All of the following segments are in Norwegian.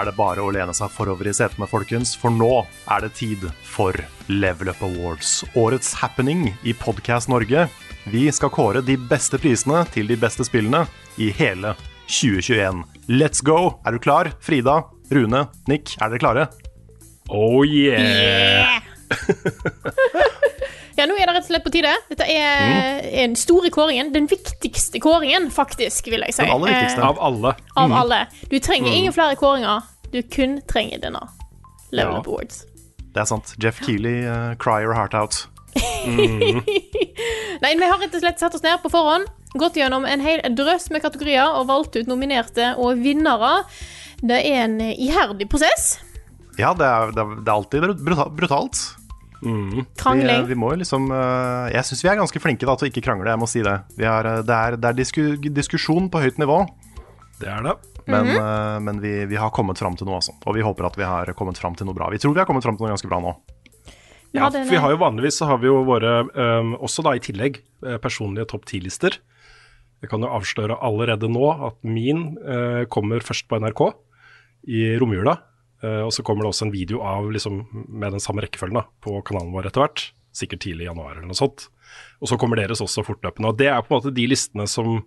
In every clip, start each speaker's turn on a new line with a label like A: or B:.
A: Er det bare å lene seg forover i setene, folkens, for nå er det tid for Level Up Awards. Årets happening i Podcast Norge. Vi skal kåre de beste prisene til de beste spillene i hele 2021. Let's go! Er du klar? Frida, Rune, Nick, er dere klare?
B: Oh yeah!
C: Ja, nå er det rett og slett på tide. Dette er en store kåringen. Den viktigste kåringen, faktisk, vil jeg si.
A: Den aller viktigste.
B: Av alle.
C: Av mm. alle. Du trenger ingen flere kåringer. Du kun trenger denne. Level
A: Ja.
C: Up Awards.
A: Det er sant. Jeff Keeley, uh, cry your heart out.
C: Nei, vi har rett og slett satt oss ned på forhånd, gått gjennom en hel drøss med kategorier og valgt ut nominerte og vinnere. Det er en iherdig prosess.
A: Ja, det er, det er alltid brutalt. Vi,
C: Krangling.
A: vi må jo liksom eh, Jeg syns vi er ganske flinke da, til å ikke krangle, jeg må si det. Vi er, eh, det er, det er disku, diskusjon på høyt nivå,
B: Det er det.
A: men,
C: Mhm.
A: eh, men vi, vi har kommet fram til noe, altså. Og vi håper at vi har kommet fram til noe bra. Vi tror vi har kommet fram til noe ganske bra nå.
C: Vi
B: Ja, for vi har jo vanligvis så har vi jo våre, um, også da i tillegg, eh, personlige topp ti-lister. Jeg kan jo avsløre allerede nå at min uh, kommer først på NRK i romjula. Eh, og så kommer det også en video av liksom, med den samme rekkefølgen da, på kanalen vår etter hvert. Sikkert tidlig i januar eller noe sånt. Og så kommer deres også fortløpende. Og det er på en måte de listene som,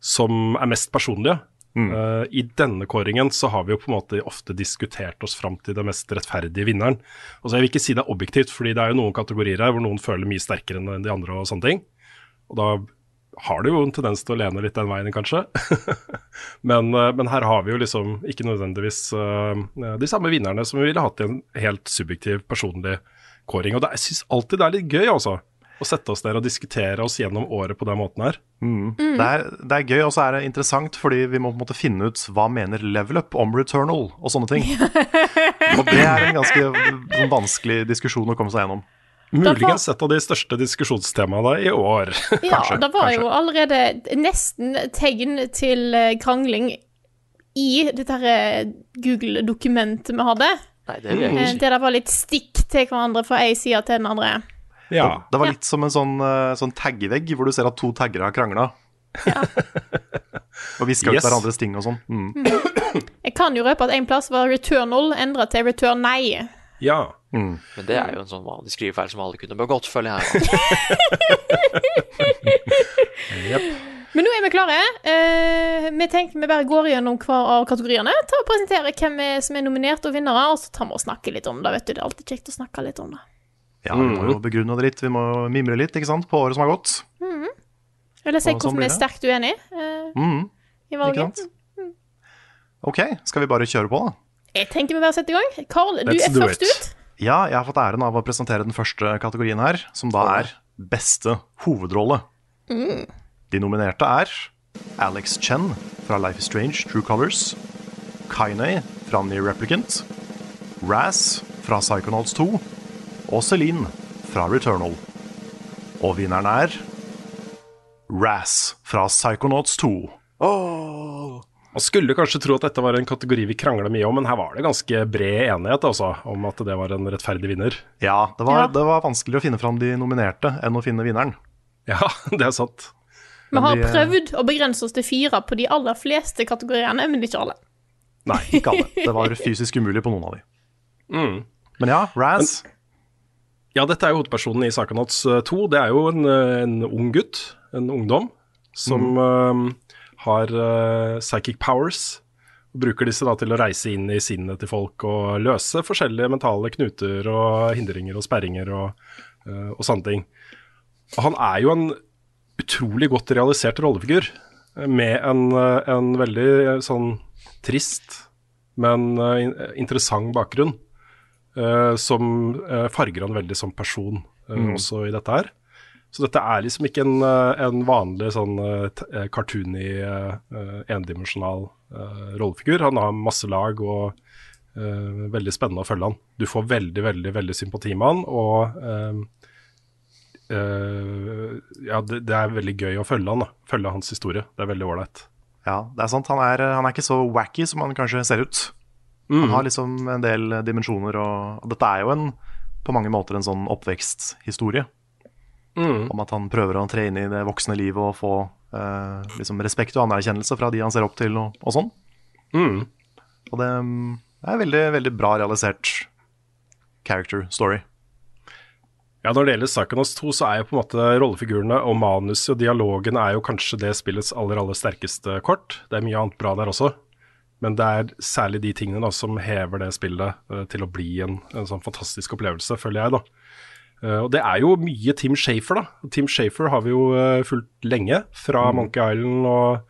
B: som er mest personlige. Eh, I denne kåringen så har vi jo på en måte ofte diskutert oss fram til den mest rettferdige vinneren. Og så Jeg vil ikke si det er objektivt, fordi det er jo noen kategorier her hvor noen føler mye sterkere enn de andre og sånne ting. Og da har det jo en tendens til å lene litt den veien, kanskje. men, eh, men her har vi jo liksom ikke nødvendigvis uh, de samme vinnerne som vi ville hatt i en helt subjektiv, personlig kåring. Og det, jeg syns alltid det er litt gøy, altså. Å sette oss ned og diskutere oss gjennom året på den måten her.
A: Det, er, det er gøy, og så er det interessant, fordi vi må på en måte finne ut hva mener Level Up om Returnal og sånne ting. og det er en ganske sånn vanskelig diskusjon å komme seg gjennom.
B: Muligens et av de største diskusjonstemaene i år.
C: Ja,
B: kanskje,
C: det var
B: kanskje.
C: jo allerede nesten tegn til eh, krangling i dette her eh, Google-dokumentet vi hadde.
D: Nei, det vil jeg
C: Eh,
D: ikke.
C: Der det var litt stikk til hverandre fra ei side til den andre.
B: Ja.
A: Det var litt som en sånn, sånn taggevegg, hvor du ser at to taggere har krangla. og hviska ut
B: Yes.
A: hverandres ting og sånn. Mm.
C: Jeg kan jo røpe at en plass var returnal endra til return nei.
B: Ja.
D: Men det er jo en sånn vanlig skrivefeil som alle kunne begått, føler jeg. yep.
C: Men nå er vi klare. Eh, vi tenker vi bare går gjennom hver av kategoriene. Ta og Presentere hvem er, som er nominert og vinnere, og så tar vi og snakker litt om det. vet du. Det er alltid kjekt å snakke litt om det.
A: Ja, vi må jo begrunne det litt. Vi må mimre litt ikke sant, på året som har gått.
C: Eller si
A: Og sånn
C: hvorfor vi er sterkt uenige eh,
A: Mm,
C: i
A: ikke
C: valget.
A: Mm. Ok, skal vi bare kjøre på, da?
C: Jeg tenker vi bare setter i gang. Carl, du
B: Let's
C: er først
B: it.
C: ut.
A: Ja, jeg har fått æren av å presentere den første kategorien her, som da er beste hovedrolle. De nominerte er Alex Chen fra Life is Strange True Colors, Kainei fra Near Replicant, Raz fra Psychonauts 2 og Celine fra Returnal. Og vinneren er Raz fra Psychonauts 2.
B: Man skulle kanskje tro at dette var en kategori vi krangla mye om, men her var det ganske bred enighet altså, om at det var en rettferdig vinner.
A: Ja, det var,
C: Ja.
A: det var vanskeligere å finne fram de nominerte enn å finne vinneren.
B: Ja, det er sant.
C: Vi har
A: eh,
C: prøvd å begrense oss til fire på de aller fleste kategoriene, men ikke alle.
A: Nei, ikke alle. Det var fysisk umulig på noen av de.
B: Mm.
A: Men ja, Raz.
B: Ja, dette er jo hovedpersonen i Psychonauts 2. Det er jo en, eh, en ung gutt, en ungdom, som eh, har uh, psychic powers. Og bruker disse da til å reise inn i sinnet til folk og løse forskjellige mentale knuter og hindringer og sperringer og, uh, og sånne ting. Og han er jo en utrolig godt realisert rollefigur. eh, Med en, en veldig sånn trist, men uh, in- interessant bakgrunn. som farger han veldig som person
A: Mm.
B: også i dette her. Så dette er liksom ikke en, eh, en vanlig sånn eh, eh, cartoony, endimensjonal rollefigur. Han har masse lag og uh, veldig spennende å følge han. Du får veldig, veldig veldig sympati med han, og uh, uh, ja, det, det er veldig gøy å følge han da. Følge hans historie. Det er veldig ålreit.
A: Ja, det er sant. Han er, han er ikke så wacky som han kanskje ser ut. Han har liksom en del dimensjoner, og, og dette er jo en, på mange måter en sånn oppveksthistorie.
B: Mm.
A: Om at han prøver å tre inn i det voksne livet og få eh, liksom respekt og anerkjennelse fra de han ser opp til, og, og sånn.
B: Mm.
A: Og det mm, er veldig, veldig bra realisert character story.
B: Ja, Når det gjelder Psychonauts 2, så er jo på en måte rollefigurene og manuset og dialogen er jo kanskje det spillets aller aller sterkeste kort. Det er mye annet bra der også, men det er særlig de tingene da som hever det spillet eh, til å bli en, en sånn fantastisk opplevelse, føler jeg, da. Eh, og det er jo mye Tim Shafer, da. Tim Shafer har vi jo eh, fulgt lenge, fra Monkey Island og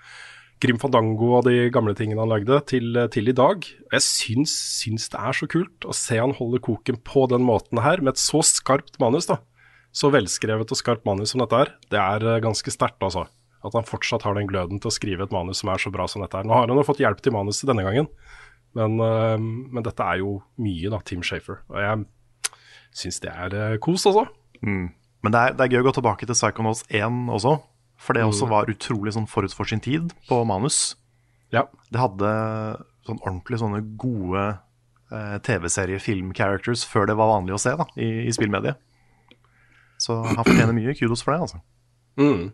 B: Grim Fandango og de gamle tingene han lagde, til, til i dag. Jeg syns, syns det er så kult å se han holde koken på den måten her, med et så skarpt manus. da. Så velskrevet og skarpt manus som dette er. Det er eh, ganske sterkt, altså. At han fortsatt har den gløden til å skrive et manus som er så bra som dette er. Nå har han jo fått hjelp til manuset denne gangen, men, eh, men dette er jo mye, da, Tim Shafer. Og jeg syns det er eh, kos, altså.
A: Mm. Men det er, det er gøy å gå tilbake til Psychonauts 1 også, for det også var utrolig sånn forut for sin tid på manus.
B: Ja.
A: Det hadde sånn ordentlig sånne gode eh, TV-serie-film-characters før det var vanlig å se da, i, i spillmediet. Så han fortjener mye kudos for det, altså.
B: Mm.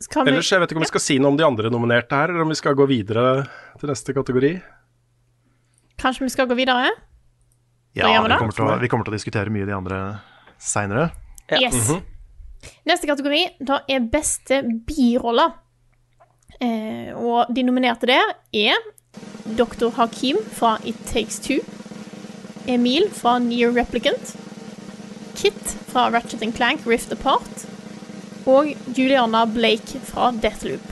C: Vi
B: Ellers, jeg vet ikke om vi skal si noe om de andre nominerte her, eller om vi skal gå videre til neste kategori.
C: Kanskje vi skal gå videre?
A: Ja,
C: vi
A: vi kommer, til å, vi kommer til å diskutere mye de andre seinere.
D: Ja.
C: Yes. Neste kategori da er beste birolle. Eh, og de nominerte der er Dr. Hakim fra It Takes Two. Emil fra Near Replicant. Kit fra Ratchet Clank Rift Apart. Og Juliana Blake fra Deathloop.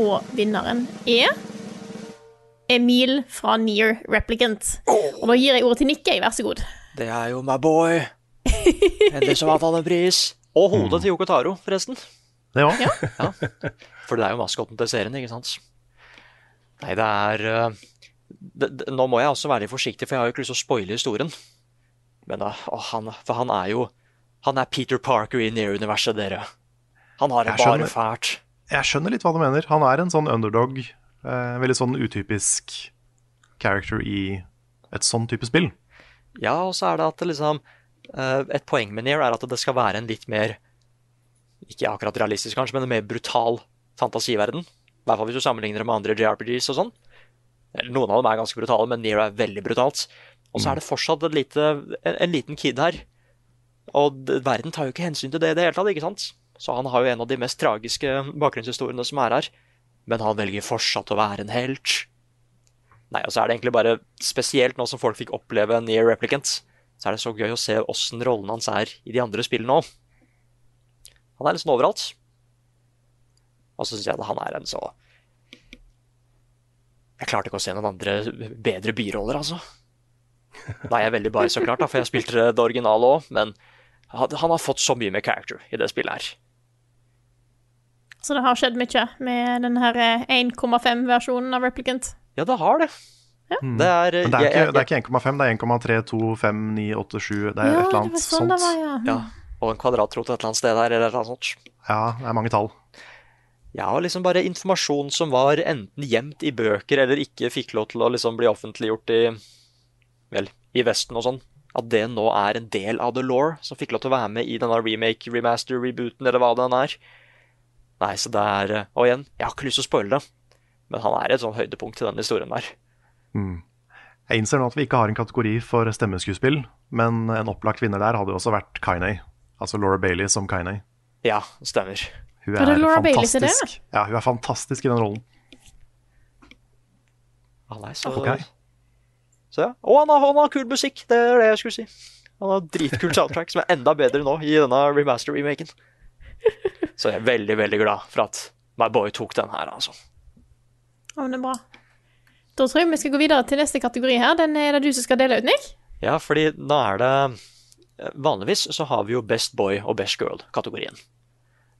C: Og vinneren er Emil fra Near Replicant. Og nå gir jeg ordet til Nikkei, vær så god.
D: Det er jo my boy. Endelig så vant han en pris. Og hodet til Yoko Taro, forresten.
A: Det òg.
D: For det er jo maskoten til serien, ikke sant? Nei, det er eh, det, det, Nå må jeg også være litt forsiktig, for jeg har jo ikke lyst til å spoile historien. Men da, å, han, For han er jo Han er Peter Parker i Near-universet, dere. Han har det
A: Jeg skjønner.
D: bare fælt.
A: Jeg skjønner litt hva du mener. Han er en sånn underdog. Eh, veldig sånn utypisk character i et sånn type spill.
D: Ja, og så er det at det liksom eh, Et poeng med Near er at det skal være en litt mer Ikke akkurat realistisk, kanskje, men en mer brutal fantasiverden. I hvert fall hvis du sammenligner det med andre JRPGs og sånn. Noen av dem er ganske brutale, men Near er veldig brutalt. Og så er det fortsatt lite, en, en liten kid her. Og verden tar jo ikke hensyn til det i det hele tatt, ikke sant? Så han har jo en av de mest tragiske bakgrunnshistoriene som er her. Men han velger fortsatt å være en helt. Nei, og så er det egentlig bare spesielt nå som folk fikk oppleve Near Replicant, så er det så gøy å se åssen rollen hans er i de andre spillene òg. Han er liksom overalt. Og så syns jeg at han er en så Jeg klarte ikke å se noen andre bedre biroller, altså. Er jeg veldig bare så klart, da, for jeg spilte det originale òg, men han har fått så mye med character i det spillet her.
C: Så det har skjedd mye med den her eh, 1,5-versjonen av Replicant.
D: Ja, det har det. Det er,
A: Men det er
D: jeg-
A: ikke,
D: jeg-
A: det er ikke 1,5, det er 1,32597. Det er et eller annet
C: sånn
A: sånt.
C: var, ja.
D: ja, og en kvadratrot et eller annet sted der, eller et eller annet sånt.
A: Ja, det er mange tall.
D: Ja, og liksom bare informasjon som var enten gjemt i bøker eller ikke fikk lov til å liksom bli offentliggjort i Vel, i Vesten og sånn. At det nå er en del av the law som fikk lov til å være med i denne remake, remaster, rebooten, eller hva den er. Nei, så det er eh, Og igjen, jeg har ikke lyst til å spoile det, men han er et sånn høydepunkt i den historien der.
A: Mm. Jeg innser nå at vi ikke har en kategori for stemmeskuespill, men en opplagt vinner der hadde jo også vært Kainei. Altså Laura Bailey som Kainei.
D: Ja, stemmer.
A: Hun
C: er,
A: er
C: Laura Bailey det?
A: fantastisk. Ja, hun er fantastisk i den rollen.
D: Han er så
A: Ok.
D: Så ja. Og han har, han har kul musikk, det er det jeg skulle si. Han har dritkul soundtrack som er enda bedre nå i denne remaster-remaken. Så jeg er veldig, veldig glad for at my boy tok den her, altså.
C: Ja, men det er bra. Da tror jeg vi skal gå videre til neste kategori her. Den er det du som skal dele ut, Nick.
D: Ja, fordi da er det Vanligvis så har vi jo Best Boy og Best Girl-kategorien.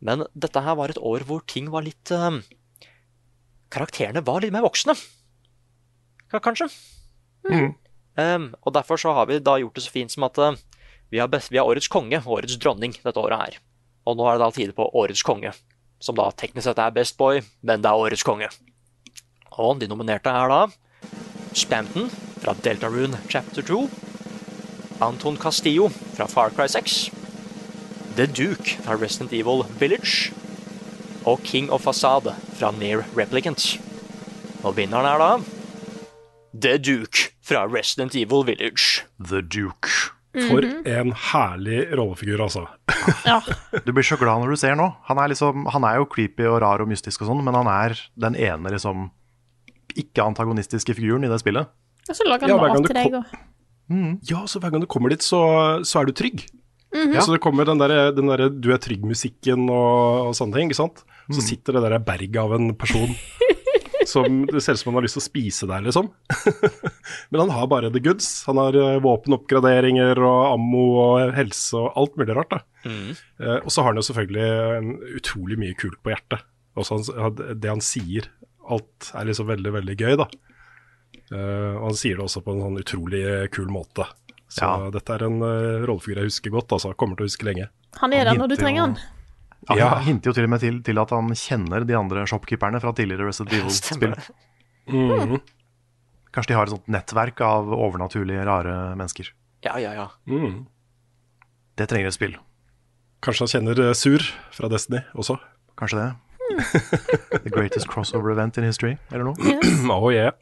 D: Men dette her var et år hvor ting var litt uh, Karakterene var litt mer voksne. Ka- Kanskje. Um, og derfor så har vi da gjort det så fint som at uh, vi, har best, vi har årets konge og årets dronning dette året her. Og nå er det da tide på årets konge, som da teknisk sett er Best Boy, men det er årets konge. Og de nominerte er da Spamton fra Deltarune Chapter 2. Anton Castillo fra Far Cry 6. The Duke fra Resident Evil Village. Og King of Fasade fra Near Replicant. Og vinneren er da The Duke fra Resident Evil Village.
A: The Duke.
B: For en herlig rollefigur, altså.
C: Ja.
A: Du blir så glad når du ser nå. Han er, liksom, han er jo creepy og rar og mystisk og sånn, men han er den ene liksom ikke-antagonistiske figuren i det spillet.
C: Og så lager han
B: ja,
C: mat til deg
B: kom-
C: Mm.
B: Ja, så hver gang du kommer dit, så, så er du trygg.
C: Mhm.
B: Så det kommer den derre der, du er trygg-musikken og, og sånne ting, ikke sant. Så sitter det der berget av en person som det ser ut som han har lyst til å spise deg, liksom. Men han har bare the goods. Han har eh, våpenoppgraderinger og ammo og helse og alt mulig rart. da. Eh, og så har han jo selvfølgelig en utrolig mye kult på hjertet. Også han, det han sier, alt er liksom veldig, veldig gøy, da. Eh, og han sier det også på en sånn utrolig kul måte. Så
A: Ja.
B: dette er en uh, rollefigur jeg husker godt, altså. Kommer til å huske lenge.
C: Han er der når du trenger
A: jo-
C: han.
A: Ja. Hinter jo til og med til, til at han kjenner de andre shopkeeperne fra tidligere Resident Evil-spill.
B: Mhm.
A: Kanskje de har et sånt nettverk av overnaturlige, rare mennesker.
D: Ja, ja, ja.
B: Mm.
A: Det trenger et spill.
B: Kanskje han kjenner eh, Sur fra Destiny også.
A: Kanskje det. The greatest crossover event in history, eller noe.
B: oh yeah.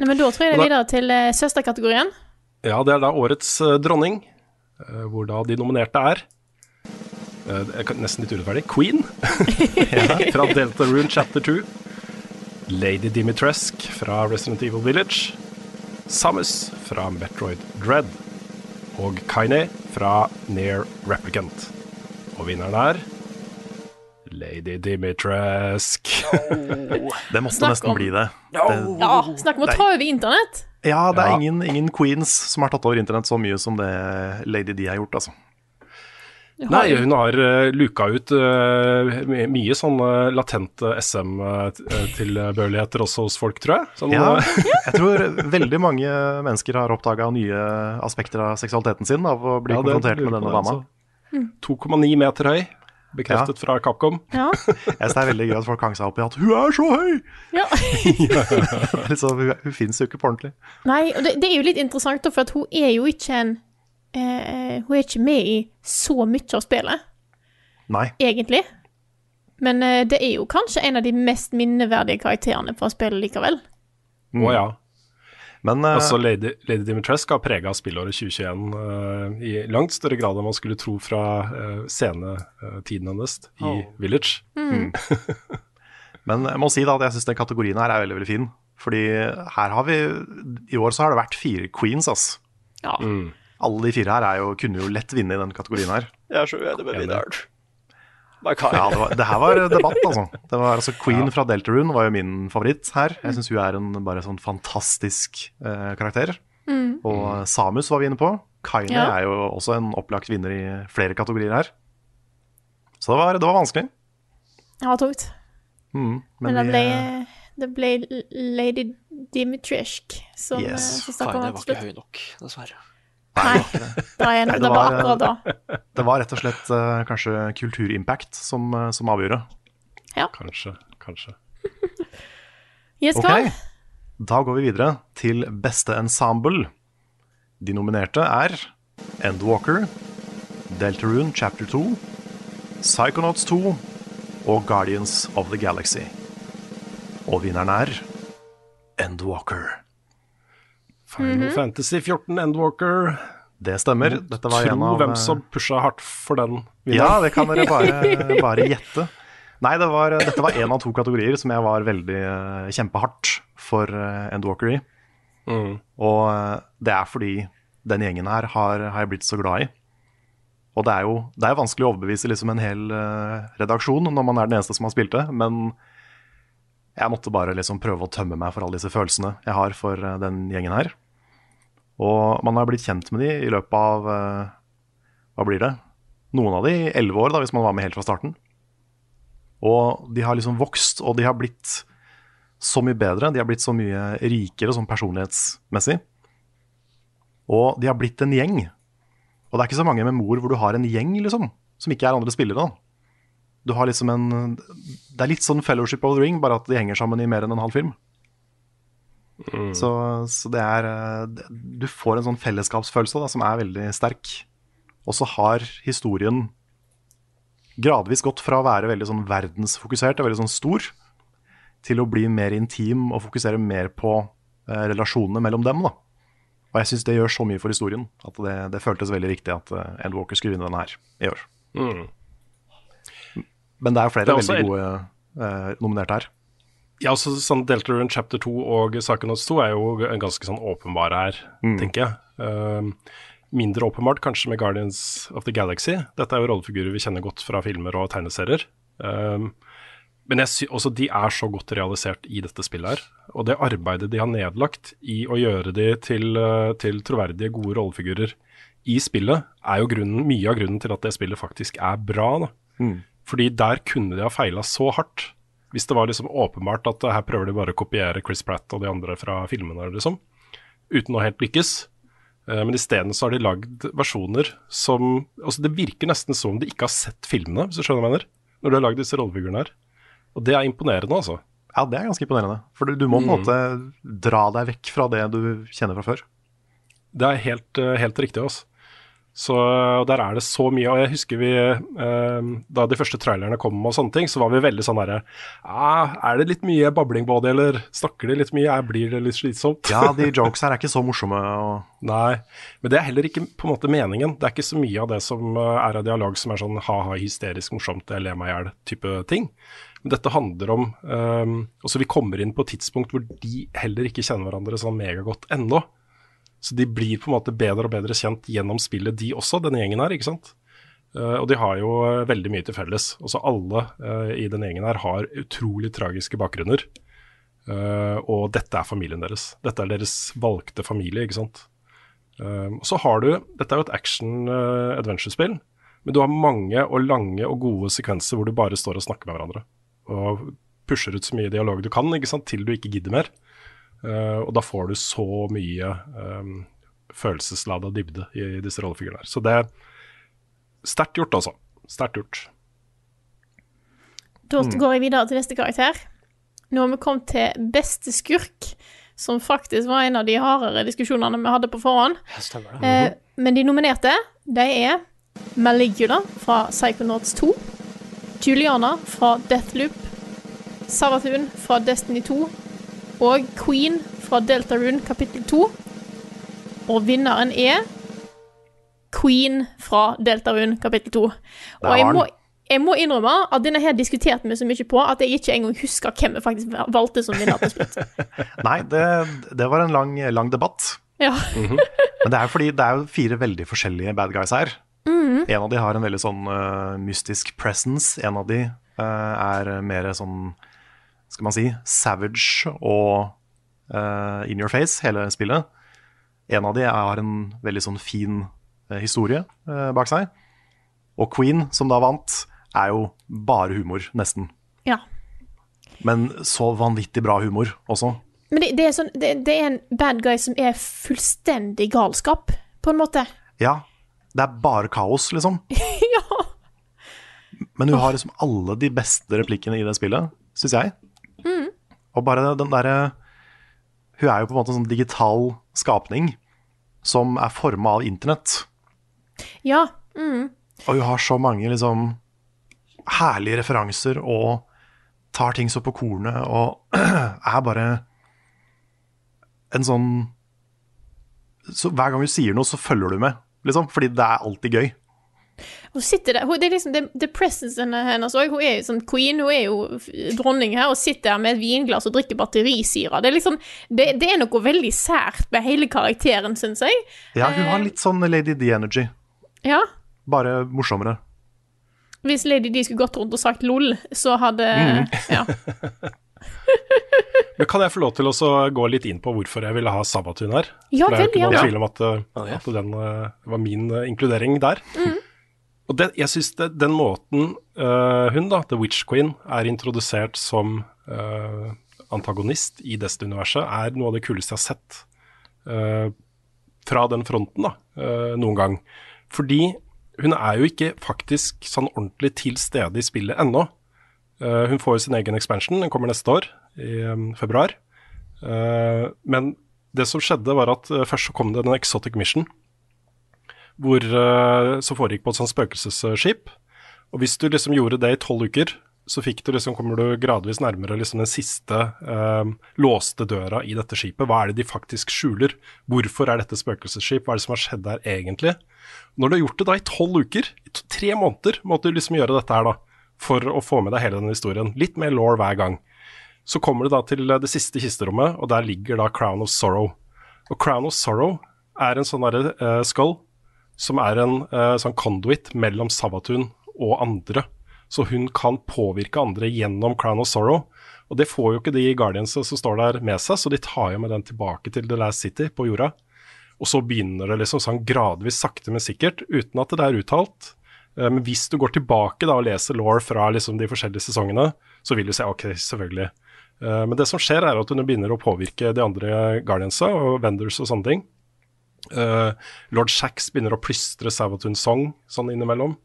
C: Nei, men da tror jeg det er videre til eh, søsterkategorien.
B: Ja, det er da årets eh, dronning, eh, hvor da de nominerte er eh, kan nesten litt urettferdig. Queen ja, fra Delta Rune Chapter 2. Lady Dimitrescu fra Resident Evil Village. Samus fra Metroid Dread. Og Kaine fra Near Replicant. Og vinneren er Lady Dimitrescu.
A: Det måtte
C: Snakk
A: nesten
C: om-
A: bli det. det
C: Ja, snakk om å ta over internett!
A: ja, det er
B: Ja.
A: ingen, ingen queens som har tatt over internett så mye som det Lady D har gjort, altså.
C: Har
B: Nei, hun har uh, luka ut eh, my- mye sånne latente SM-tilbørligheter også hos folk, tror jeg. Sånn,
A: Ja,
B: eh,
A: jeg tror veldig mange mennesker har oppdaga nye aspekter av seksualiteten sin av å bli
B: ja,
A: konfrontert med denne dama.
B: altså. 2,9 meter høy, bekreftet fra Capcom.
C: Ja.
A: Jeg synes det er veldig gøy at folk hang seg opp i at 'hun er så høy'!
C: ja.
A: liksom, hun hun fins jo ikke på ordentlig.
C: Nei, og det, det er jo litt interessant, for at hun er jo ikke en eh, Hun er ikke med i så mye av spillet,
A: Nei.
C: egentlig. Men eh, det er jo kanskje en av de mest minneverdige karakterene fra spillet likevel.
B: Å ja.
A: Men eh,
B: Også Lady, Lady Dimitrescu har prega spillåret 2021 eh, i langt større grad enn man skulle tro fra uh, scenetiden hennes i Village.
A: Men jeg må si da at jeg syns den kategorien her er veldig veldig fin. Fordi her har vi I år så har det vært fire queens, ass.
C: Ja.
A: Alle de fire her er jo, kunne jo lett vinne i den kategorien her.
D: Jeg er så uenig med vinneren.
A: Ja, det, var, det her var debatt, altså. Det var altså Queen fra Deltarune var jo min favoritt her. Jeg syns hun er en bare sånn fantastisk eh, karakter. Og Samus var vi inne på. Kaine
C: Ja.
A: er jo også en opplagt vinner i flere kategorier her. Så det var, det var vanskelig.
C: Det var tungt.
A: Mm,
C: Men, det ble, det ble Lady Dimitrescu som,
A: Yes.
C: som stakk
D: Kaine
C: av
D: var ikke høy nok, dessverre.
C: Nei, er det,
A: det
C: det var
A: var,
C: akkurat da.
A: det var rett og slett eh, kanskje kulturimpact som, eh, som avgjorde.
B: Kanskje, kanskje.
C: Yes,
A: Ok,
C: Karl?
A: da går vi videre til beste ensemble. De nominerte er Endwalker, Deltarune Chapter 2, Psychonauts 2 og Guardians of the Galaxy. Og vinneren er Endwalker.
B: Final Fantasy 14 Endwalker.
A: Det stemmer. Dette var en
B: Tro
A: av
B: hvem som pusha hardt for den.
A: Ja, det kan dere bare, bare gjette. Nei, det var, dette var en av to kategorier som jeg var veldig uh, kjempehardt for uh, Endwalker i.
B: Mm.
A: Og uh, det er fordi den gjengen her har, har jeg blitt så glad i. Og det er jo det er vanskelig å overbevise liksom en hel redaksjon når man er den eneste som har spilt det, men jeg måtte bare liksom prøve å tømme meg for alle disse følelsene jeg har for den gjengen her. Og man har blitt kjent med de i løpet av eh, Hva blir det? Noen av de i elleve år, da, hvis man var med helt fra starten. Og de har liksom vokst, og de har blitt så mye bedre. De har blitt så mye rikere sånn personlighetsmessig. Og de har blitt en gjeng. Og det er ikke så mange med mor hvor du har en gjeng, liksom, som ikke er andre spillere. da. Du har liksom en Det er litt sånn Fellowship of the Ring, bare at de henger sammen i mer enn en halv film. Så, så det er eh, Du får en sånn fellesskapsfølelse da, som er veldig sterk. Og så har historien gradvis gått fra å være veldig sånn verdensfokusert og veldig sånn stor, til å bli mer intim og fokusere mer på eh, relasjonene mellom dem. da. Og jeg syns det gjør så mye for historien at det, det føltes veldig riktig at uh, Ed Walker skulle vinne denne her i år.
B: Mm.
A: Men det er flere
B: Det er
A: veldig gode uh, nominerte her.
B: Ja, så sånn Deltarune chapter 2 og Psychonauts 2 er jo ganske sånn åpenbare her, tenker jeg. Uh, mindre åpenbart kanskje med Guardians of the Galaxy. Dette er jo rollefigurer vi kjenner godt fra filmer og tegneserier. Um, men jeg sy også de er så godt realisert i dette spillet her. Og det arbeidet de har nedlagt i å gjøre de til, uh, til troverdige, gode rollefigurer i spillet, er jo grunnen, mye av grunnen til at det spillet faktisk er bra. da. Fordi der kunne de ha feila så hardt. Hvis det var liksom åpenbart at her prøver de bare å kopiere Chris Pratt og de andre fra filmene, liksom, uten å helt lykkes. Eh, Men isteden så har de lagd versjoner som altså Det virker nesten som om de ikke har sett filmene, hvis du skjønner hva jeg mener, når de har lagd disse rollefigurene her. Og det er imponerende, altså.
A: Ja, det er ganske imponerende. For du, må på en måte dra deg vekk fra det du kjenner fra før.
B: Det er helt, eh, helt riktig, altså. Så og der er det så mye. Og jeg husker vi eh, Da de første trailerne kom og sånne ting, så var vi veldig sånn derre ah, Er det litt mye babling på det, eller snakker de litt mye? Er, blir det litt slitsomt?
A: Ja, de jokes her er ikke så morsomme. Og,
B: Nei, men det er heller ikke på en måte meningen. Det er ikke så mye av det som eh, er av dialog som er sånn ha-ha, hysterisk morsomt, jeg ler meg i hjel type ting. Men dette handler om um, Altså, vi kommer inn på et tidspunkt hvor de heller ikke kjenner hverandre sånn megagodt ennå. Så de blir på en måte bedre og bedre kjent gjennom spillet, de også, denne gjengen her, ikke sant. Uh, og de har jo eh, veldig mye til felles. Også alle uh, i denne gjengen her har utrolig tragiske bakgrunner. Uh, og dette er familien deres. Dette er deres valgte familie, ikke sant. Og så har du Dette er jo et action-adventure-spill, men du har mange og lange og gode sekvenser hvor du bare står og snakker med hverandre. Og pusher ut så mye dialog du kan, ikke sant, til du ikke gidder mer. Eh, og da får du så mye um, følelseslada dybde i disse rollefigurene. Så det er sterkt gjort, altså. Sterkt gjort.
C: Da går jeg videre til neste karakter. Nå har vi kommet til beste skurk, som faktisk var en av de hardere diskusjonene vi hadde på forhånd. Eh, men de nominerte, de er Maligula fra Psychonauts 2, Juliana fra Deathloop, Savatun fra Destiny 2 og Queen fra Deltarune kapittel 2. Og vinneren er Queen fra Deltarune kapittel 2. Og jeg må, jeg må innrømme at denne her diskuterte vi så mye på at jeg ikke engang husker hvem vi faktisk valgte som vinner til slutt.
A: nei, det, det var en lang, lang debatt.
C: Ja.
A: Men det er fordi det er fire veldig forskjellige bad guys her. En av de har en veldig sånn uh, mystisk presence. En av de uh, er mer sånn, skal man si, savage og uh, in your face, hele spillet. En av de har en veldig sånn fin eh, historie uh, bak seg. Og Queen, som da vant, er jo bare humor, nesten.
C: ja.
A: Men så vanvittig bra humor også.
C: Men det, det, er sånn, det, det er en bad guy som er fullstendig galskap, på en måte.
A: Ja, det er bare kaos, liksom.
C: ja.
A: Men hun har liksom alle de beste replikkene i det spillet, syns jeg. Og bare den derre Hun er jo på en måte en sånn digital skapning som er forma av internett.
C: Ja.
A: Og hun har så mange liksom herlige referanser og tar ting så på kornet og er bare en sånn så Hver gang hun sier noe, så følger du med, liksom. Fordi det er alltid gøy.
C: Hun sitter der, hun, det er liksom det, det presencen hennes òg. Hun er jo sånn queen, hun er jo dronning her og sitter her med et vinglass og drikker batterisyre. Det er liksom det, det er noe veldig sært med hele karakteren, syns jeg.
A: Ja, hun har litt sånn Lady D-energy.
C: Ja.
A: bare morsommere.
C: Hvis Lady D skulle gått rundt og sagt LOL, så hadde
A: Mm.
C: Ja.
B: Men kan jeg få lov til å gå litt inn på hvorfor jeg ville ha Sabatun her?
C: Ja,
B: For det er jo ikke noen tvil om at,
D: ja.
B: at den uh, var min inkludering der.
C: Mm.
B: Og det, jeg syns den måten uh, hun, da, The Witch Queen, er introdusert som uh, antagonist i Destiny-universet, er noe av det kuleste jeg har sett uh, fra den fronten da, noen gang. Fordi hun er jo ikke faktisk sånn ordentlig til stede i spillet ennå. Hun får jo sin egen expansion, den kommer neste år, i um, februar. Men det som skjedde, var at først så kom det en exotic mission, hvor, uh, som foregikk på et sånt spøkelsesskip. Og hvis du liksom gjorde det i tolv uker, så fikk du liksom, kommer du gradvis nærmere liksom den siste uh, låste døra i dette skipet. Hva er det de faktisk skjuler? Hvorfor er dette spøkelsesskip? Hva er det som har skjedd der egentlig? Når du har gjort det da i tolv uker, i tre måneder, måtte du liksom gjøre dette her da, for å få med deg hele denne historien. Litt mer law hver gang. Så kommer du da til eh, det siste kisterommet, og der ligger da Crown of Sorrow. Og Crown of Sorrow er en sånn derre uh, skull som er en uh, sånn conduit mellom Savatun og andre. Så hun kan påvirke andre gjennom Crown of Sorrow. Og det får jo ikke de Guardians som står der med seg, så de tar jo med den tilbake til The Last City på jorda. Og så begynner det liksom sånn gradvis, sakte, men sikkert, uten at det er uttalt. Eh, Men hvis du går tilbake da og leser law fra liksom de forskjellige sesongene, så vil du se ok, selvfølgelig. Eh, Men det som skjer, er at hun begynner å påvirke de andre Guardiansa og Vendors og sånne ting. Eh, Lord Shax begynner å plystre Savathun Song sånn innimellom.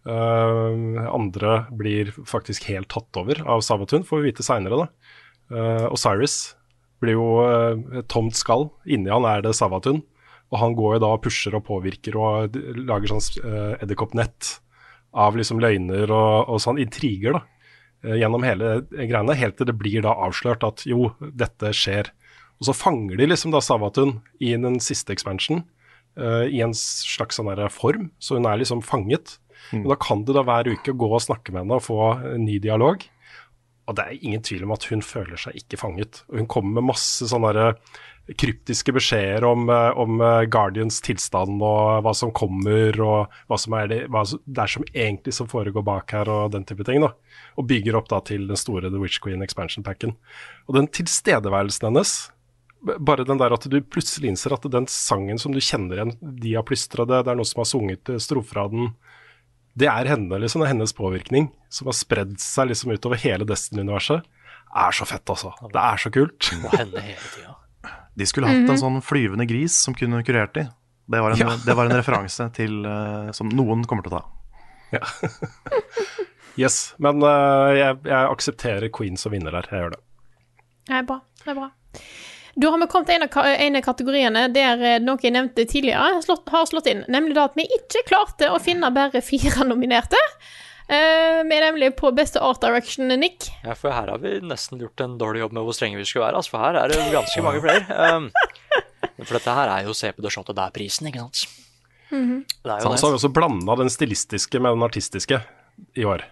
B: Uh, andre blir faktisk helt tatt over av Savatun, får vi vite seinere. Uh, Osiris blir jo uh, et tomt skall. Inni han er det Savatun. Og han går jo da og pusher og påvirker og lager sånn uh, edderkoppnett av liksom løgner og, og sånn intriger, da. eh, gjennom hele greiene, helt til det blir da avslørt at jo, dette skjer. Og så fanger de liksom da Savatun i den siste expansion uh, i en slags sånn form, så hun er liksom fanget. Og da kan du da hver uke gå og snakke med henne og få en ny dialog. Og det er ingen tvil om at hun føler seg ikke fanget. Og hun kommer med masse sånne der kryptiske beskjeder om, eh, om eh, Guardians tilstand og hva som kommer, og hva, som er det, hva det er som egentlig som foregår bak her, og den type ting. da. Og bygger opp da til den store The Witch Queen expansion packen. Og den tilstedeværelsen hennes, bare den der at du plutselig innser at den sangen som du kjenner igjen, de har plystra det, det er noen som har sunget eh, strofer av den, det er henne, liksom. Det er hennes påvirkning som har spredd seg liksom utover hele Destiny-universet. Er så fett, altså. Det er så kult.
D: Må hende hele tida.
A: De skulle hatt en sånn flyvende gris som kunne kurert de. Det var en,
B: Ja.
A: det var en referanse til uh, som noen kommer til å ta.
B: Yes. Men uh, jeg, jeg aksepterer Queen som vinner der. Jeg gjør det.
C: Det er bra. Det er bra. Da har vi kommet til en av, en av kategoriene der noen noe jeg nevnte tidligere, har slått, har slått inn. Nemlig da at vi ikke klarte å finne bare fire nominerte. Eh, vi er nemlig på beste art direction, Nick.
D: Ja, for her har vi nesten gjort en dårlig jobb med hvor strenge vi skulle være. Altså, for her er det ganske mange flere. Um, for dette her er jo se på det shottet der prisen, ikke sant? Mm -hmm.
B: Så, han har vi også blanda den stilistiske med den artistiske i år.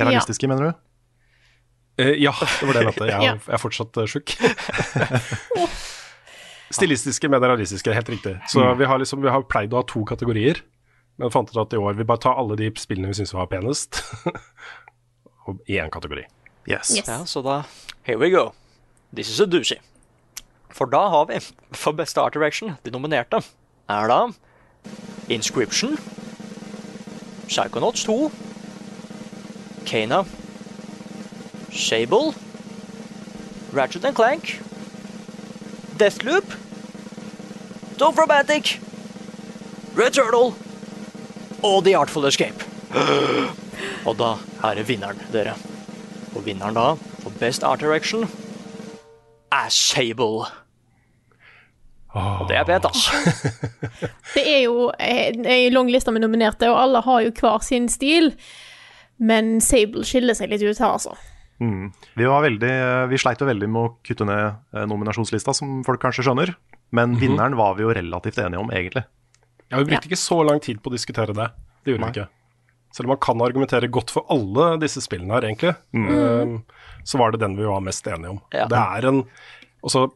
A: Realistiske, mener du?
B: Eh, ja, det var det jeg mente. Jeg,
C: Ja.
B: er- jeg er fortsatt uh, sjuk. Stilistiske med det realistiske, helt riktig. Så
A: Mm.
B: vi har liksom, vi har pleid å ha to kategorier, men fant ut at i år vi bare tar alle de spillene vi syns var penest, og i én kategori.
A: Yes.
C: Yes.
D: Ja, så da Here we go. This is a doozy. For da har vi for beste art direction de nominerte er da Inscription, Psychonauts 2, Kana, Sable, Ratchet and Clank, Deathloop, Dovromantic, Red Turtle og The Artful Escape. Og da er det vinneren, dere. Og vinneren da, for Best Art Direction, er Sable. Og det er pent, altså.
C: Det er jo ei lang liste med nominerte, og alle har jo hver sin stil. Men Sable skiller seg litt ut her, altså.
A: Mm. Vi, var veldig, vi sleit jo veldig med å kutte ned eh, nominasjonslista, som folk kanskje skjønner. Men vinneren var vi jo relativt enige om, egentlig.
B: Ja, Vi brukte ikke så lang tid på å diskutere det. Det gjorde vi ikke. Selv om man kan argumentere godt for alle disse spillene her, egentlig, eh, så var det den vi var mest enige om.
D: Ja.
B: Det er en Og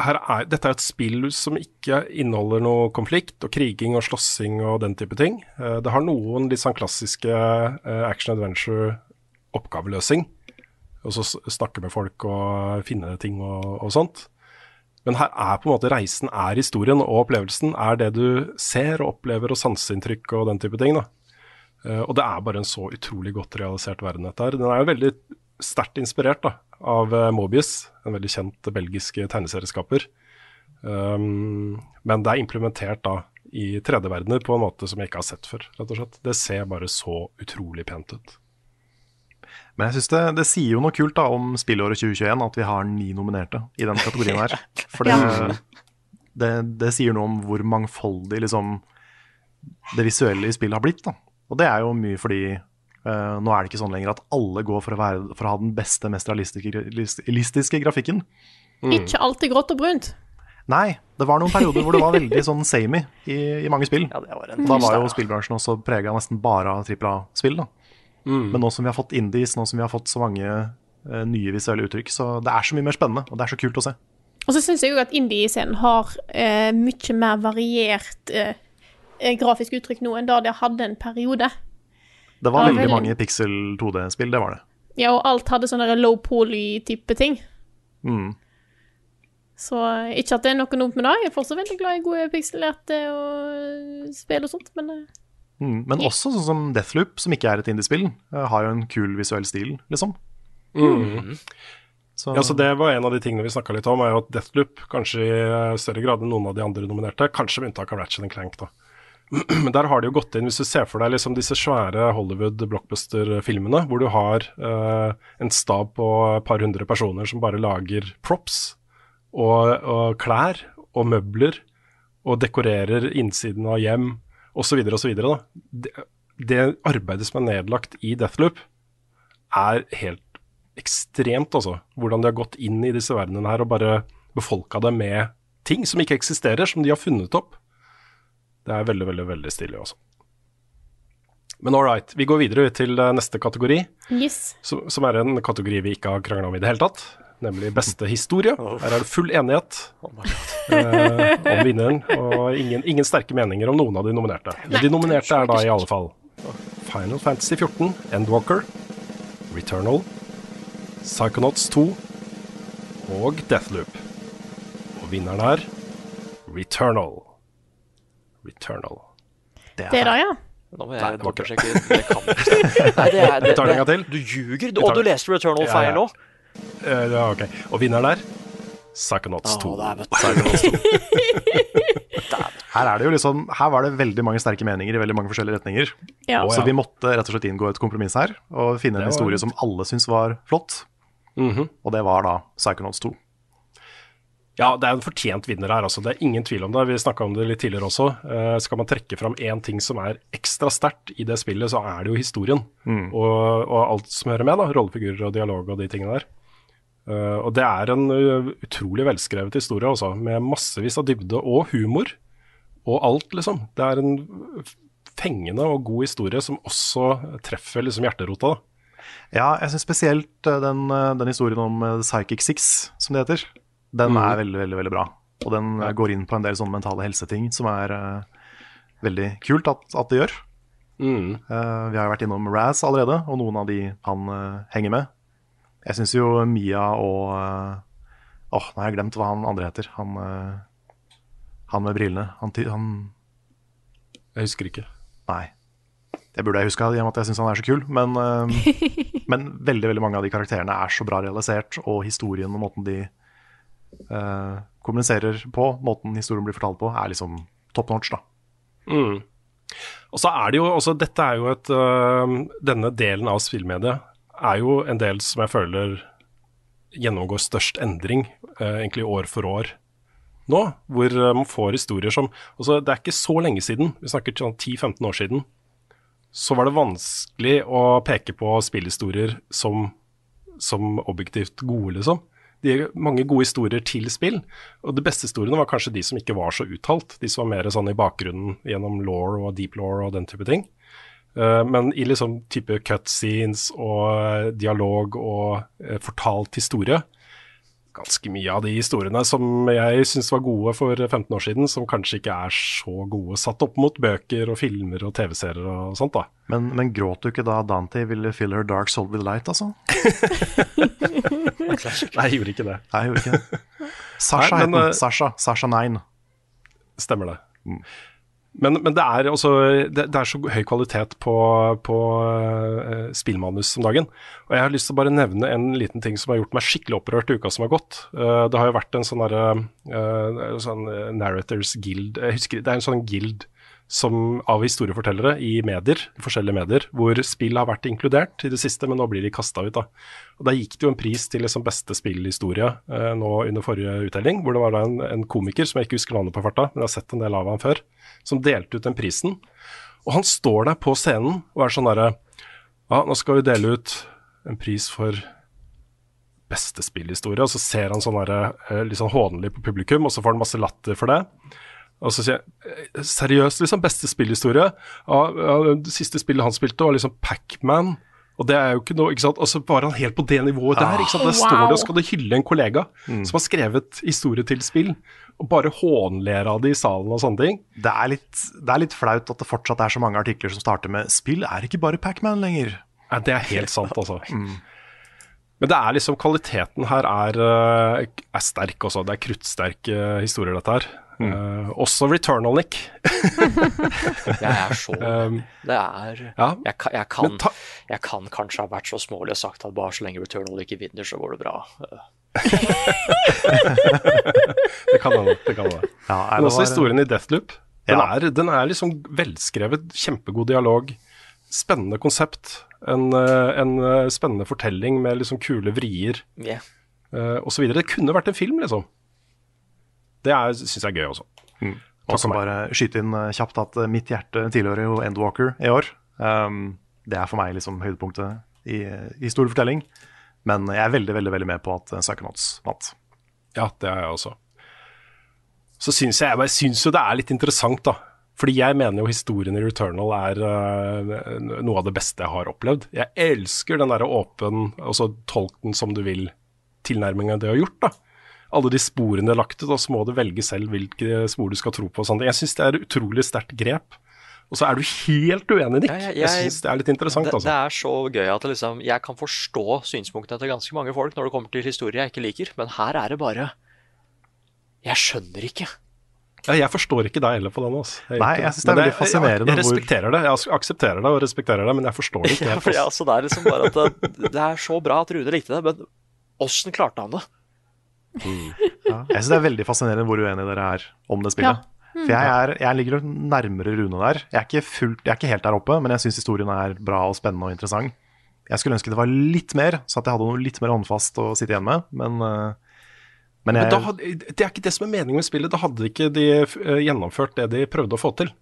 B: her er, dette er et spill som ikke inneholder noe konflikt og kriging og slåssing og den type ting. Eh, det har noen litt sånn klassiske eh, action adventure-oppgaveløsing. Og så snakke med folk og finne ting og, og sånt. Men her er på en måte reisen er historien, og opplevelsen er det du ser og opplever, og sanseinntrykk og den type ting. da. Eh, og det er bare en så utrolig godt realisert verden, dette her. Den er jo veldig sterkt inspirert da, av eh, Mobius, en veldig kjent belgisk tegneserieskaper. Um, men det er implementert da i 3D-verdener på en måte som jeg ikke har sett før, rett og slett. Det ser bare så utrolig pent ut.
A: Men jeg synes det, det sier jo noe kult da om spillåret 2021 at vi har ni nominerte i den kategorien her. For det, det, det sier noe om hvor mangfoldig liksom, det visuelle i spillet har blitt. da. Og det er jo mye fordi uh, nå er det ikke sånn lenger at alle går for å, være, for å ha den beste, mest realistiske, realistiske grafikken.
C: Ikke alltid grått og brunt.
A: Nei, det var noen perioder hvor det var veldig sånn samey i, i mange spill.
D: Ja, det var en
A: Da var jo spillbransjen også prega nesten bare av trippel A-spill. da. Men nå som vi har fått indies, nå som vi har fått så mange uh, nye visuelle uttrykk, så det er så mye mer spennende, og det er så kult å se.
C: Og så syns jeg jo at indie-scenen har uh, mye mer variert eh, grafisk uttrykk nå enn da det hadde en periode.
A: Det var veldig
C: veldig.
A: mange pixel 2D-spill, det var det.
C: Ja, og alt hadde sånne low poly-type ting.
A: Mm.
C: Så ikke at det er noe dumt med det. Jeg er fortsatt veldig glad i gode pikselerte og spill og sånt, men
A: Mm. Men også sånn som Deathloop, som ikke er et indiespill, eh, har jo en kul visuell stil, liksom. Så,
B: Ja, så Det var en av de tingene vi snakka litt om, er jo at Deathloop kanskje i eh, større grad enn noen av de andre nominerte, kanskje med unntak av Ratchet Clank, da. Men der har de jo gått inn, hvis du ser for deg liksom disse svære Hollywood blockbuster-filmene, hvor du har eh, en stab på et par hundre personer som bare lager props og, og klær og møbler og dekorerer innsiden av hjem osv. osv. Det, det arbeidet som er nedlagt i Deathloop, er helt ekstremt, altså. Hvordan de har gått inn i disse verdenene her og bare befolka det med ting som ikke eksisterer, som de har funnet opp. Det er veldig, veldig veldig stilig, altså. Men all right, vi går videre til eh, neste kategori,
C: yes.
B: som, som er en kategori vi ikke har krangla om i det hele tatt. Nemlig beste historie. Her er det full enighet eh, om vinneren, og ingen, ingen sterke meninger om noen av de nominerte. Men de nominerte er da i alle fall Final Fantasy 14, Endwalker, Returnal, Psychonauts 2 og Deathloop. Og vinneren er Returnal. Returnal.
C: Det er det, ja.
D: Nå må
B: Nei,
D: jeg
B: det
D: dobbeltsjekke. Det kan ikke stemme. Nei, det er, det,
B: det.
D: Du ljuger. Og du leste Returnal
B: Ja,
D: feil
B: ja.
D: nå.
B: Eh, ja, ok. Og vinneren er Psychonauts 2.
D: Å, det er vet du.
A: her, er det jo liksom, her var det veldig mange sterke meninger i veldig mange forskjellige retninger.
C: ja.
A: Så vi måtte rett og slett inngå et kompromiss her, og finne en
B: var-
A: historie som alle syntes var flott.
B: Mhm.
A: Og det var da Psychonauts 2.
B: Ja, det er en fortjent vinner her, altså. Det er ingen tvil om det. Vi snakka om det litt tidligere også. Eh, skal man trekke fram én ting som er ekstra sterkt i det spillet, så er det jo historien. Og, og alt som hører med, da. Rollefigurer og dialog og de tingene der. Eh, og det er en uh, utrolig velskrevet historie, altså. Med massevis av dybde og humor. Og alt, liksom. Det er en fengende og god historie som også treffer liksom hjerterota, da.
A: Ja, jeg syns spesielt eh, den, eh, den historien om eh, Psychic Six, som det heter, den er veldig, veldig veldig bra. Og den ja. går inn på en del sånne mentale helseting som er uh, veldig kult at, at det gjør.
B: Mm.
A: Uh, vi har jo vært innom Raz allerede, og noen av de han uh, henger med. Jeg syns jo Mia og Åh, oh, nå har jeg glemt hva han andre heter. Han, eh, han med brillene. Han, han
B: Jeg husker ikke.
A: Nei. Det burde jeg huska, i og med at jeg syns han er så kul. Men, eh, men veldig veldig mange av de karakterene er så bra realisert, og historien og måten de uh, kommuniserer på, måten historien blir fortalt på, er liksom top notch, da.
B: Mm. Og så er det jo også, dette er jo et uh, Denne delen av spillmediet er jo en del som jeg føler gjennomgår størst endring, eh, egentlig år for år nå. Hvor øh, man får historier som altså Det er ikke så lenge siden, vi snakker sånn 10-15 år siden, så var det vanskelig å peke på spillhistorier som, som objektivt gode, liksom. De er mange gode historier til spill, og de beste historiene var kanskje de som ikke var så uttalt. De som var mer sånn i bakgrunnen gjennom law og deep law og den type ting. Eh, men i liksom type cutscenes og eh, dialog og eh, fortalt historie, ganske mye av de historiene som jeg syns var gode for 15 år siden, som kanskje ikke er så gode satt opp mot bøker og filmer og TV-serier og sånt, da.
A: Men, men gråt du ikke da Dante ville fill her dark soul with light, altså?
B: Nei, jeg gjorde ikke det.
A: Nei, jeg gjorde ikke det. Sasha
B: Nei,
A: het den. Sasha. Sasha Nine.
B: Stemmer det. Men, men det, er også, det, det er så høy kvalitet på, på uh, spillmanus om dagen. Og jeg har lyst til å bare nevne en liten ting som har gjort meg skikkelig opprørt i uka som har gått. Uh, det har jo vært en sånn derre uh, Narrators Guild husker, Det er en sånn guild som, av historiefortellere i medier, forskjellige medier, hvor spill har vært inkludert i det siste, men nå blir de kasta ut. da. Og Da gikk det jo en pris til liksom beste spillhistorie eh, nå under forrige uttelling, hvor det var en, en komiker som jeg ikke husker navnet på farta, men jeg har sett en del av han før, som delte ut den prisen. Og han står der på scenen og er sånn derre Ja, nå skal vi dele ut en pris for beste spillhistorie, og så ser han sånn derre eh, litt sånn hånlig på publikum, og så får han masse latter for det. Og så sier jeg eh, seriøst, liksom, beste spillhistorie. Ja, ja, det siste spillet han spilte, var liksom Pac-Man. Og det er jo ikke noe, ikke sant. Og så var han helt på det nivået der. ikke sant? Der står det og skal du hylle en kollega som har skrevet historie til spill, og bare hånler av det i salen og sånne ting.
A: Det er, litt, det er litt flaut at det fortsatt er så mange artikler som starter med 'Spill er ikke bare Pac-Man lenger'.
B: Ja, det er helt sant, altså. Men det er liksom kvaliteten her er, eh, er sterk også. Det er kruttsterke historier, dette her. Eh, også Returnal, Nick.
D: Jeg er så
B: Um,
D: Det er
B: ja.
D: jeg, kan- jeg, kan,
B: ta-
D: jeg kan kanskje ha vært så smålig og sagt at bare så lenge Returnal ikke vinner, så går det bra.
B: Det kan hende. det kan hende.
A: Ja,
B: Men også
A: var-
B: historien i Deathloop. Den,
A: Ja.
B: er, den er liksom velskrevet, kjempegod dialog, spennende konsept. En, eh, en eh, spennende fortelling med liksom kule vrier
D: Yeah.
B: uh, osv. Det kunne vært en film, liksom. Det syns jeg er gøy også.
A: Og så bare skyte inn eh, kjapt at eh, mitt hjerte tilhører jo Endwalker i år. Um, det er for meg liksom høydepunktet i, i historiefortelling. Men jeg er veldig veldig, veldig med på at uh, Psychonauts vant.
B: Ja, det er jeg også. Så syns jeg, jeg synes jo det er litt interessant, da. Fordi jeg mener jo historien i Returnal er uh, noe av det beste jeg har opplevd. Jeg elsker den derre åpen, altså tolk den som du vil-tilnærminga det har gjort, da. Alle de sporene det lagt ut, og så må du velge selv hvilke spor du skal tro på. Jeg syns det er et utrolig sterkt grep. Og så er du helt uenig, Nick.
D: Jeg-
B: jeg
D: jeg-
B: syns det er litt interessant,
D: Det, det
B: altså.
D: er så gøy at liksom, jeg kan forstå synspunktene til ganske mange folk når det kommer til historier jeg ikke liker, men her er det bare Jeg skjønner ikke.
B: Ja, jeg forstår ikke deg heller på den. Altså. Jeg,
A: Nei, jeg synes det er veldig fascinerende
B: Jeg, respekterer det. Jeg aksepterer det og respekterer det, men jeg forstår det ikke.
D: Ja,
B: helt,
D: fordi,
B: altså.
D: altså, det er liksom bare at det, det er så bra at Rune likte det, men åssen klarte han det?
A: Ja. Jeg syns det er veldig fascinerende hvor uenige dere er om det spillet. For jeg, er, jeg ligger nærmere Rune der. Jeg er ikke, fullt, jeg er ikke helt der oppe, men jeg syns historien er bra og spennende og interessant. Jeg skulle ønske det var litt mer, så at jeg hadde noe litt mer håndfast å sitte igjen med, men, eh, men jeg
B: Men da hadde, det er ikke det som er meningen med spillet. Da hadde ikke de eh, gjennomført det de prøvde å få til.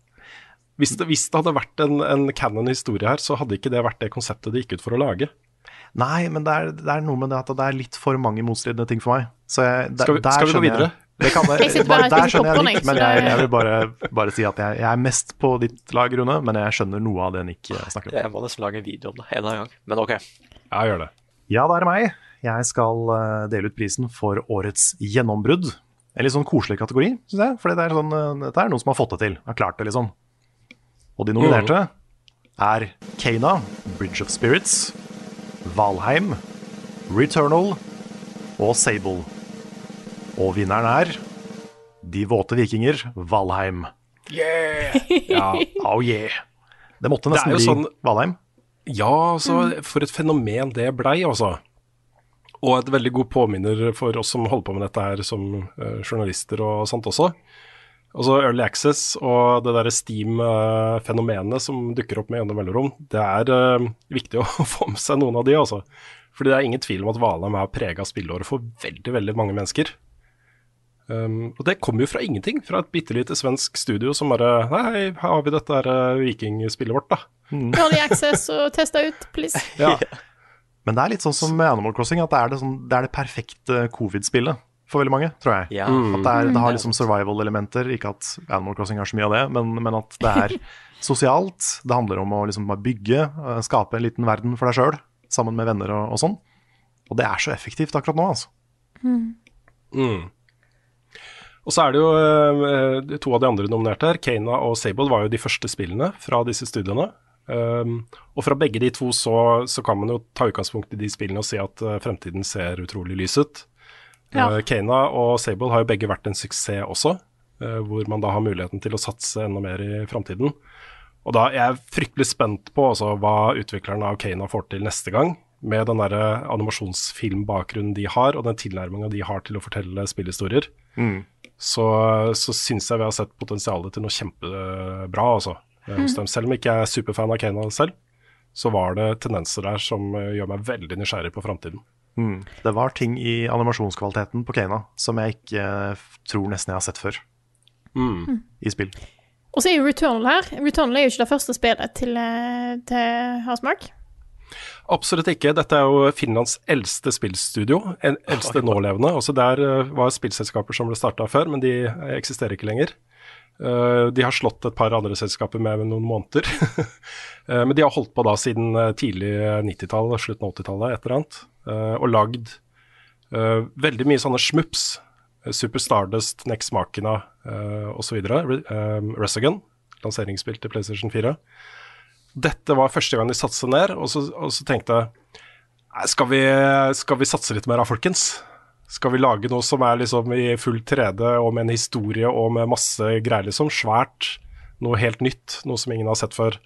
B: Hvis det, hvis det hadde vært en, en canon historie her, så hadde ikke det vært det konseptet de gikk ut for å lage.
A: Nei, men det er, det er noe med det at det er litt for mange motstridende ting for meg. Så jeg, der,
B: Skal vi-
A: der
B: skal vi gå
A: jeg-
B: videre?
A: Det kan,
C: Jeg sitter bare
A: der skjønner jeg litt, men jeg, jeg vil bare, bare si at jeg, jeg er mest på ditt lag, Rune, men jeg skjønner noe av det Nick eh, snakker om.
D: Jeg må nesten lage en video om det en eller annen gang, men ok.
B: Ja, gjør det.
A: Ja, det er meg. Jeg skal eh, dele ut prisen for årets gjennombrudd. En litt sånn koselig kategori, syns jeg. For det er sånn, eh, dette er noen som har fått det til. Har klart det, liksom. Og de nominerte er Kana, Bridge of Spirits, Valheim, Returnal og Sable. Og vinneren er De våte vikinger, Valheim.
B: Ja,
A: Oh yeah! Det måtte nesten
B: det
A: bli
B: sånn-
A: Valheim.
B: ja altså, for et fenomen det blei, altså. Og et veldig god påminner for oss som holder på med dette her som eh, journalister og sånt også. Altså Early Access og det derre Steam-fenomenet som dukker opp med gjennom mellomrom, det er uh, viktig å få med seg noen av de, altså. Fordi det er ingen tvil om at Valheim har prega spillåret for veldig, veldig mange mennesker. Um, og det kommer jo fra ingenting, fra et bitte lite svensk studio som bare Hei, her har vi dette her, eh, vikingspillet vårt, da.
C: Early access og testa ut, please.
B: Ja.
A: Men det er litt sånn som Animal Crossing, at det er det, sånn, det, er det perfekte covid-spillet for veldig mange, tror jeg.
D: Ja.
A: At det, er, det har liksom survival-elementer, ikke at Animal Crossing har så mye av det, men, men at det er sosialt. Det handler om å liksom bare bygge, eh, skape en liten verden for deg sjøl, sammen med venner og, og sånn. Og det er så effektivt akkurat nå, altså.
B: Mm. Og så er det jo eh, to av de andre nominerte her. Kana og Sable var jo de første spillene fra disse studiene. Um, og fra begge de to så, så, kan man jo ta utgangspunkt i de spillene og si at uh, fremtiden ser utrolig lys ut.
C: Ja.
B: Uh, Kana og Sable har jo begge vært en suksess også, uh, hvor man da har muligheten til å satse enda mer i framtiden. Og da er jeg fryktelig spent på også, hva utviklerne av Kana får til neste gang, med den der animasjonsfilmbakgrunnen de har, og den tilnærminga de har til å fortelle spillhistorier.
A: Mm.
B: Så, så syns jeg vi har sett potensialet til noe kjempebra, altså. Mm. Hos dem. Selv om jeg ikke er superfan av Kana selv, så var det tendenser der som eh, gjør meg veldig nysgjerrig på framtiden.
A: Mm. Det var ting i animasjonskvaliteten på Kena som jeg ikke eh, tror nesten jeg har sett før
B: Mm.
A: i spill.
C: Og så er jo Returnal her. Returnal er jo ikke det første spillet til, eh, til Housemark.
B: Absolutt ikke. Dette er jo Finlands eldste spillstudio. En eldste nålevende. Også der eh, var spillselskaper som ble starta før, men de eksisterer ikke lenger. Eh, de har slått et par andre selskaper med noen måneder. Eh, men de har holdt på da siden eh, tidlig 90-tall, slutten av 80-tallet, et eller annet. og lagd veldig mye sånne smups. Super Stardust, Next Machina uh, osv. Resogun, lanseringsspill til PlayStation 4 dette var første gang de satte seg ned, og så, og så tenkte jeg skal skal vi satse litt mer da, folkens? Skal vi lage noe som er liksom i full 3D og med en historie og med masse greier, liksom? Svært. Noe helt nytt, noe som ingen har sett før.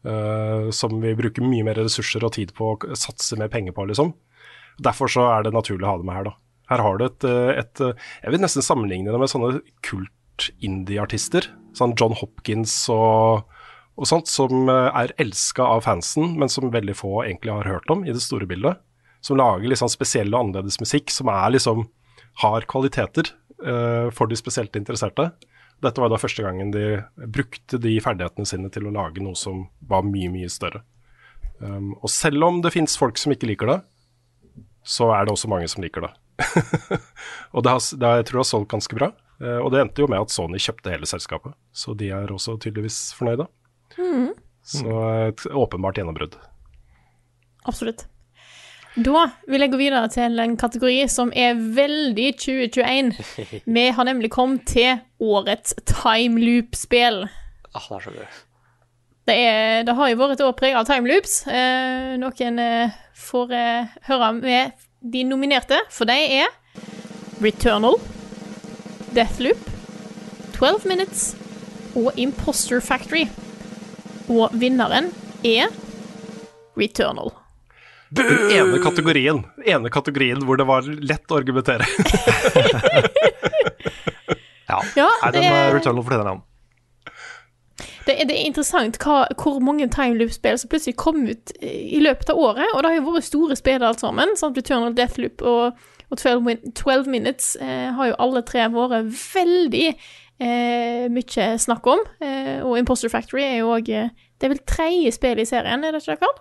B: Uh, som vi bruker mye mer ressurser og tid på å satse mer penger på, liksom. Derfor så er det naturlig å ha det med her, da. Her har du et, eh, et eh, Jeg vil nesten sammenligne det med sånne kult-indie-artister. Sånn John Hopkins og, og sånt, som er elska av fansen, men som veldig få egentlig har hørt om i det store bildet. Som lager sånn spesiell og annerledes musikk, som er liksom har kvaliteter uh, for de spesielt interesserte. Dette var da første gangen de brukte de ferdighetene sine til å lage noe som var mye, mye større. Um, og selv om det fins folk som ikke liker det, så er det også mange som liker det. og det har, det har, jeg tror det har solgt ganske bra. Uh, og det endte jo med at Sony kjøpte hele selskapet, så de er også tydeligvis fornøyde. Så et åpenbart gjennombrudd.
C: Absolutt. Da vil jeg gå videre til en kategori som er veldig 2021. Vi har nemlig kommet til årets timeloop-spill.
D: Ah, det er så gøy.
C: Det, er, det har jo vært et år preget av timeloops. Eh, noen eh, får eh, høre med de nominerte, for de er Returnal, Deathloop, 12 Minutes og Imposter Factory. Og vinneren er Returnal.
B: Den ene kategorien, ene kategorien hvor det var lett å argumentere.
A: Ja.
C: Ja,
A: Nei,
C: det
A: den
C: er-
A: uh, Returnal fortjener navn.
C: Det er, det er interessant hva, hvor mange timeloop-spill som plutselig kom ut i løpet av året. Og det har jo vært store spill alt sammen. Sant? Returnal Deathloop og, og 12, min 12 Minutes eh, har jo alle tre vært veldig eh, mye snakk om. Eh, og Imposter Factory er jo òg Det er vel tredje spill i serien, er det ikke det, Karl?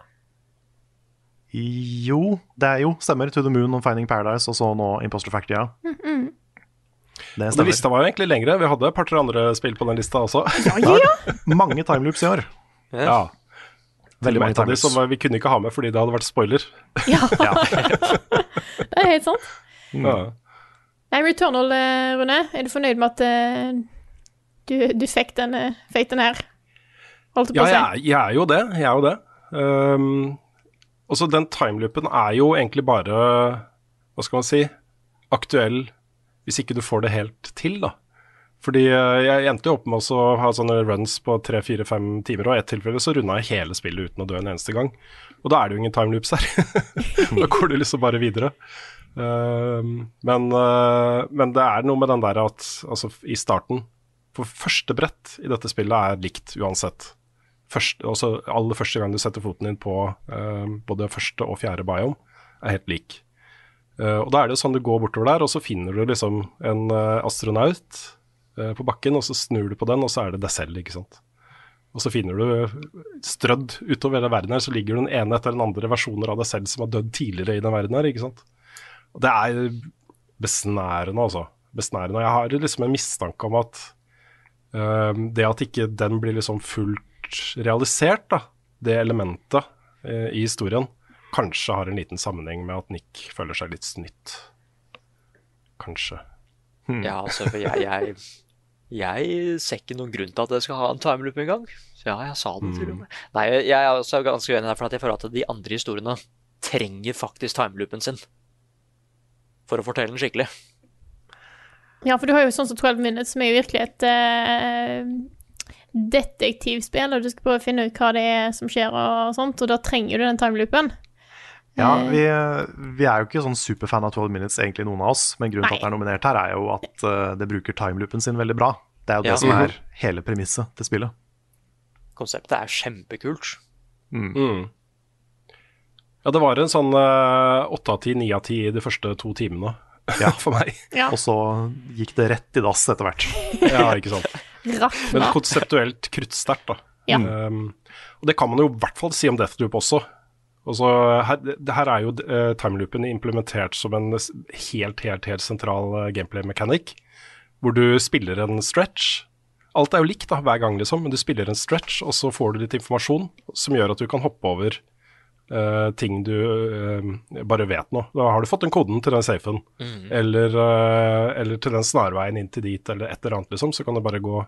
A: Jo, det er jo. Stemmer. To the Moon og Finding Paradise, og så nå Imposter Factory, ja. Det stemmer.
B: Den lista var jo egentlig lengre. Vi hadde et par-tre andre spill på den lista også.
A: Ja, ja Mange timeloops i år.
B: Ja.
A: Veldig mange timeloops.
B: som vi kunne ikke ha med fordi det hadde vært spoiler.
C: Ja, det er helt sant.
B: Ja.
C: Nei, Returnal, eh, Rune, er du fornøyd med at uh, du, du fikk, den, uh, fikk den her? Holdt på
B: Ja,
C: å si.
B: jeg, jeg er jo det. Jeg er jo det. Um, også den timeloopen er jo egentlig bare, hva skal man si, aktuell hvis ikke du får det helt til, da. Fordi eh, jeg endte jo opp med å ha sånne runs på tre, fire, fem timer, og i ett tilfelle så runda jeg hele spillet uten å dø en eneste gang. Og da er det jo ingen timeloops her. da går du liksom bare videre. Uh, men, uh, men det er noe med den der at altså, i starten For første brett i dette spillet er likt uansett første, også aller første gang du setter foten din på uh, både første og fjerde biome, er helt lik. Uh, og da er det sånn du går bortover der, og så finner du liksom en uh, astronaut på bakken, og så snur du på den, og så er det deg selv, ikke sant. Og så finner du strødd utover hele verden her, så ligger den ene etter den andre versjoner av deg selv som har dødd tidligere i den verden her, ikke sant. Og det er besnærende, altså. Besnærende. Jeg har liksom en mistanke om at det at ikke den blir liksom fullt realisert, da, det elementet eh, i historien, kanskje har en liten sammenheng med at Nick føler seg litt snytt. kanskje.
D: Ja, altså, for jeg, jeg, jeg ser ikke noen grunn til at jeg skal ha en timeloop engang. Så ja, jeg sa det til og med. Nei, jeg er også ganske uenig der, for at jeg føler at de andre historiene trenger faktisk timeloopen sin for å fortelle den skikkelig.
C: Ja, for du har jo sånn som 12 Minutes, som er jo virkelig et eh, detektivspill, og du skal prøve å finne ut hva det er som skjer og sånt, og da trenger du den timeloopen.
A: Ja,
C: Eh,
A: vi, vi er jo ikke sånn superfan av 12 Minutes, egentlig noen av oss. Men grunnen til at det er nominert her, er jo at eh, det bruker timeloopen sin veldig bra. Det er jo det
D: Ja.
A: som er hele premisset til spillet.
D: Konseptet er kjempekult.
B: Mm. Ja, det var en sånn åtte av ti, ni av ti de første to timene
A: Ja.
B: for meg.
C: Ja.
A: Og så gikk det rett i dass etter hvert.
B: Ja, ikke sant. Men konseptuelt kruttsterkt, da.
C: Ja.
B: Um, og det kan man jo i hvert fall si om Deathloop også. Altså, her, det her er jo uh, timeloopen implementert som en helt, helt, helt sentral uh, gameplay-mekanikk. hvor du spiller en stretch. Alt er jo likt da, hver gang, liksom, men du spiller en stretch, og så får du litt informasjon som gjør at du kan hoppe over uh, ting du uh, bare vet nå. Da har du fått den koden til den safen, eller, uh, eller til den snarveien inn til dit, eller et eller annet, liksom. Så kan du bare gå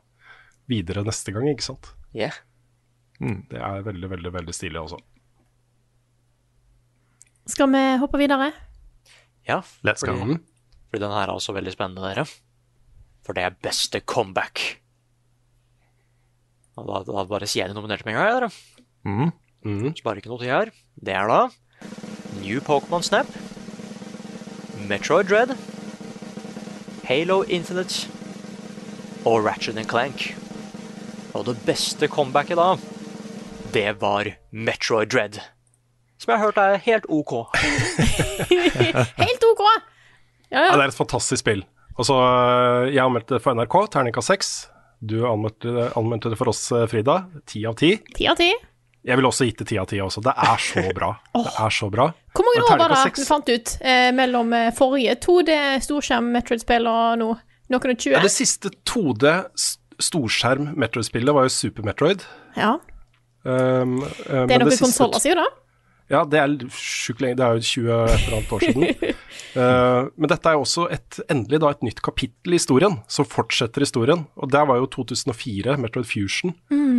B: videre neste gang, ikke sant.
D: Yeah.
B: Det er veldig, veldig, veldig stilig, altså.
C: Skal vi hoppe videre?
D: Ja,
A: Let's go.
D: fordi, fordi den her er også veldig spennende, dere. For det er beste comeback. Og da, da bare sier jeg de nominerte med en gang, dere.
A: Mm.
B: Mhm.
D: Sparer ikke noe tid her. Det er da New Pokémon Snap, Metroid Dread, Halo Infinite og Ratchet Clank. Og det beste comebacket da, det var Metroid Dread. Som jeg har hørt er helt OK.
C: Helt OK! Ja,
B: Ja,
C: ja.
B: det er et fantastisk spill. Altså, jeg anmeldte det for NRK, terninga seks. Du anmeldte, anmeldte det for oss, eh, Frida. Ti av ti. Jeg ville også gitt det ti av ti også. Det er så bra. Det er så bra.
C: Hvor mange år var det
B: du
C: fant ut eh, mellom eh, forrige 2D storskjerm Metroid-spill og nå? Noen og 20?
B: Ja, det siste 2D s- storskjerm Metroid-spillet var jo Super Metroid.
C: Ja.
B: Um, um,
C: Det er noen konsoller, du da?
B: Ja, det er sjukt lenge. Det er jo 20 et eller annet år siden. uh, men dette er jo også et, endelig da et nytt kapittel i historien, som fortsetter historien. Og der var jo 2004, Metroid Fusion,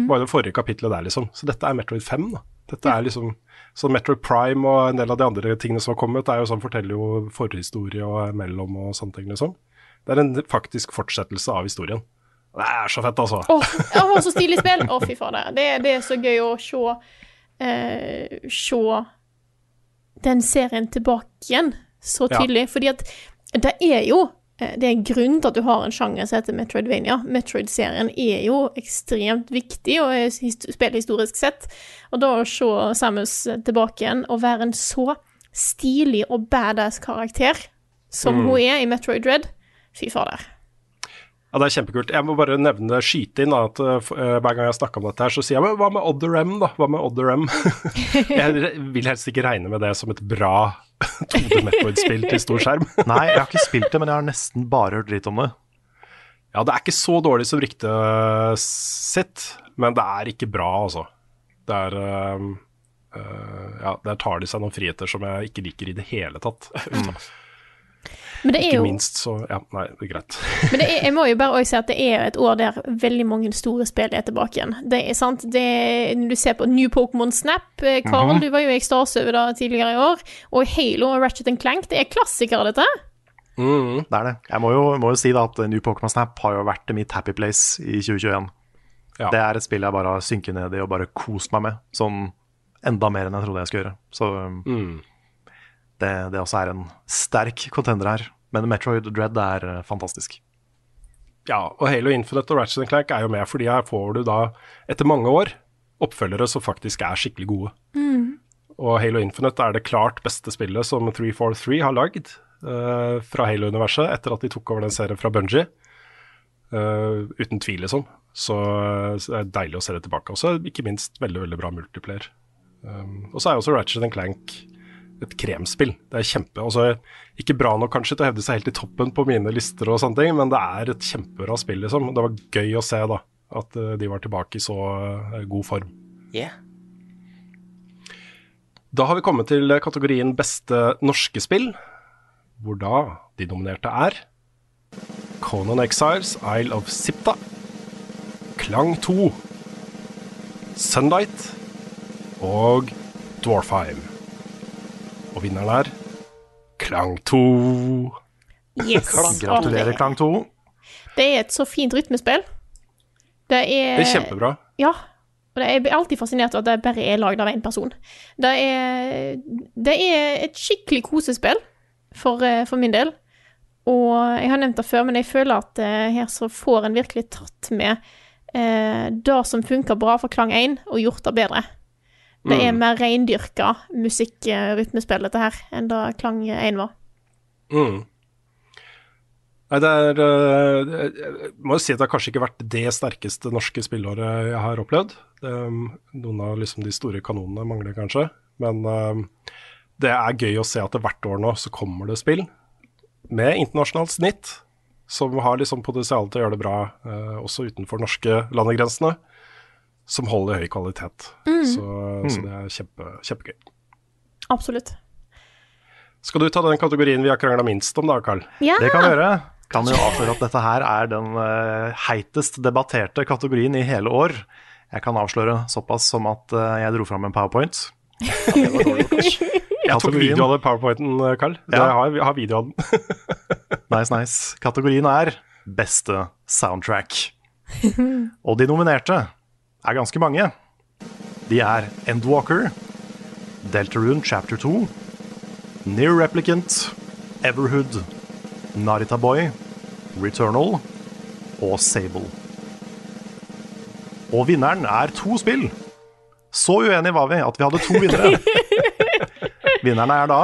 B: var jo det forrige kapittelet der, liksom. Så dette er Metroid 5, da. Dette er liksom Så Metroid Prime og en del av de andre tingene som har kommet, er jo sånn, forteller jo forhistorie og mellom og sånne ting, liksom. Det er en faktisk fortsettelse av historien. Det er så fett, altså.
C: Jeg så stilig spill! Å, fy fader. Det, det er så gøy å se eh, Se den serien tilbake igjen så
B: Ja.
C: tydelig. Fordi at det er jo eh, Det er en grunn til at du har en sjanger som heter Metroidvania. Metroid-serien er jo ekstremt viktig og spiller historisk sett. Og da å se Samus tilbake igjen og være en så stilig og badass karakter som hun er i Metroid Dread, fy fader.
B: Ja, det er kjempekult. Jeg må bare nevne, skyte inn da, at uh, hver gang jeg snakker om dette her, så sier jeg men hva med Odder M, da? Hva med Odder M? jeg vil helst ikke regne med det som et bra 2D Metroid-spill til stor skjerm.
A: Nei, jeg har ikke spilt det, men jeg har nesten bare hørt dritt om det.
B: ja, det er ikke så dårlig som ryktet sitt, men det er ikke bra, altså. Det er uh, uh, Ja, der tar de seg noen friheter som jeg ikke liker i det hele tatt.
C: Men det er
B: Ikke
C: jo
B: minst så Ja, nei, det er greit.
C: Men det er, jeg må jo bare også si at det er et år der veldig mange store spill er tilbake igjen. Det er sant, det er, Når du ser på New Pokémon Snap, Karl, mm -hmm. du var jo i ekstase over det tidligere i år, og Halo og Ratchet Clank, det er klassikere, dette.
B: Mm.
A: Det er det. Jeg må jo, må jo si da at New Pokémon Snap har jo vært mitt happy place i 2021.
B: Ja.
A: Det er et spill jeg bare har synket ned i og bare kost meg med. Sånn enda mer enn jeg trodde jeg skulle gjøre. Så
B: Mm.
A: Det, det også er en sterk contender her. Men Metroid Dread er eh, fantastisk.
B: Ja, og Halo Infinite og Ratchet Clank er jo med, fordi her får du da, etter mange år, oppfølgere som faktisk er skikkelig gode. Og Halo Infinite er det klart beste spillet som 343 har lagd uh, fra Halo-universet, etter at de tok over den serien fra Bungie. Uh, uten tvil, liksom. Så, så det er deilig å se det tilbake. Også ikke minst veldig, veldig bra multiplayer. Um, og så er også Ratchet Clank et kremspill. Det er kjempe, altså Ikke bra nok kanskje til å hevde seg helt i toppen på mine lister, og sånne ting, men det er et kjempebra spill. liksom. Det var gøy å se da, at eh, de var tilbake i så eh, god form.
D: Yeah.
B: Da har vi kommet til kategorien beste norske spill. hvor da de nominerte er Conan Exiles, Isle of Sipta, Klang 2, Sunlight og Dwarfheim. Og vinneren er Klang 2.
C: Yes.
A: Gratulerer, Klang 2.
C: Det er et så fint rytmespill. Det er
B: Det er kjempebra.
C: Ja. Og det er, jeg blir alltid fascinert av at det bare er lagd av én person. Det er, det er et skikkelig kosespill for, eh, for min del. Og jeg har nevnt det før, men jeg føler at eh, her så får en virkelig tatt med eh, det som funker bra for Klang 1, og gjort det bedre. Det er mer reindyrka musikk-rytmespill, dette her, enn det Klang 1 var.
B: Mm. Nei, det er øh, Jeg må jo si at det har kanskje ikke vært det sterkeste norske spillåret jeg har opplevd. Um, noen av liksom de store kanonene mangler kanskje. Men øh, det er gøy å se at det hvert år nå så kommer det spill med internasjonalt snitt som har liksom potensial til å gjøre det bra øh, også utenfor norske landegrensene. Som holder høy kvalitet. Så, så det er kjempe, kjempegøy.
C: Absolutt.
B: Skal du ta den kategorien vi har krangla minst om da, Carl?
C: Ja!
A: Det kan vi gjøre. Kan jo avsløre at dette her er den eh, heitest debatterte kategorien i hele år. Jeg kan avsløre såpass som at eh, jeg dro fram en powerpoint.
B: Jeg tok video av den powerpointen, Carl.
A: Ja.
B: Jeg har, jeg har video av den.
A: Nice, nice. Kategorien er beste soundtrack. Og de nominerte er ganske mange. De er Endwalker, Deltarune Chapter 2, Near Replicant, Everhood, Narita Boy, Returnal og Sable. Og vinneren er to spill. Så uenige var vi at vi hadde to vinnere. Vinnerne er da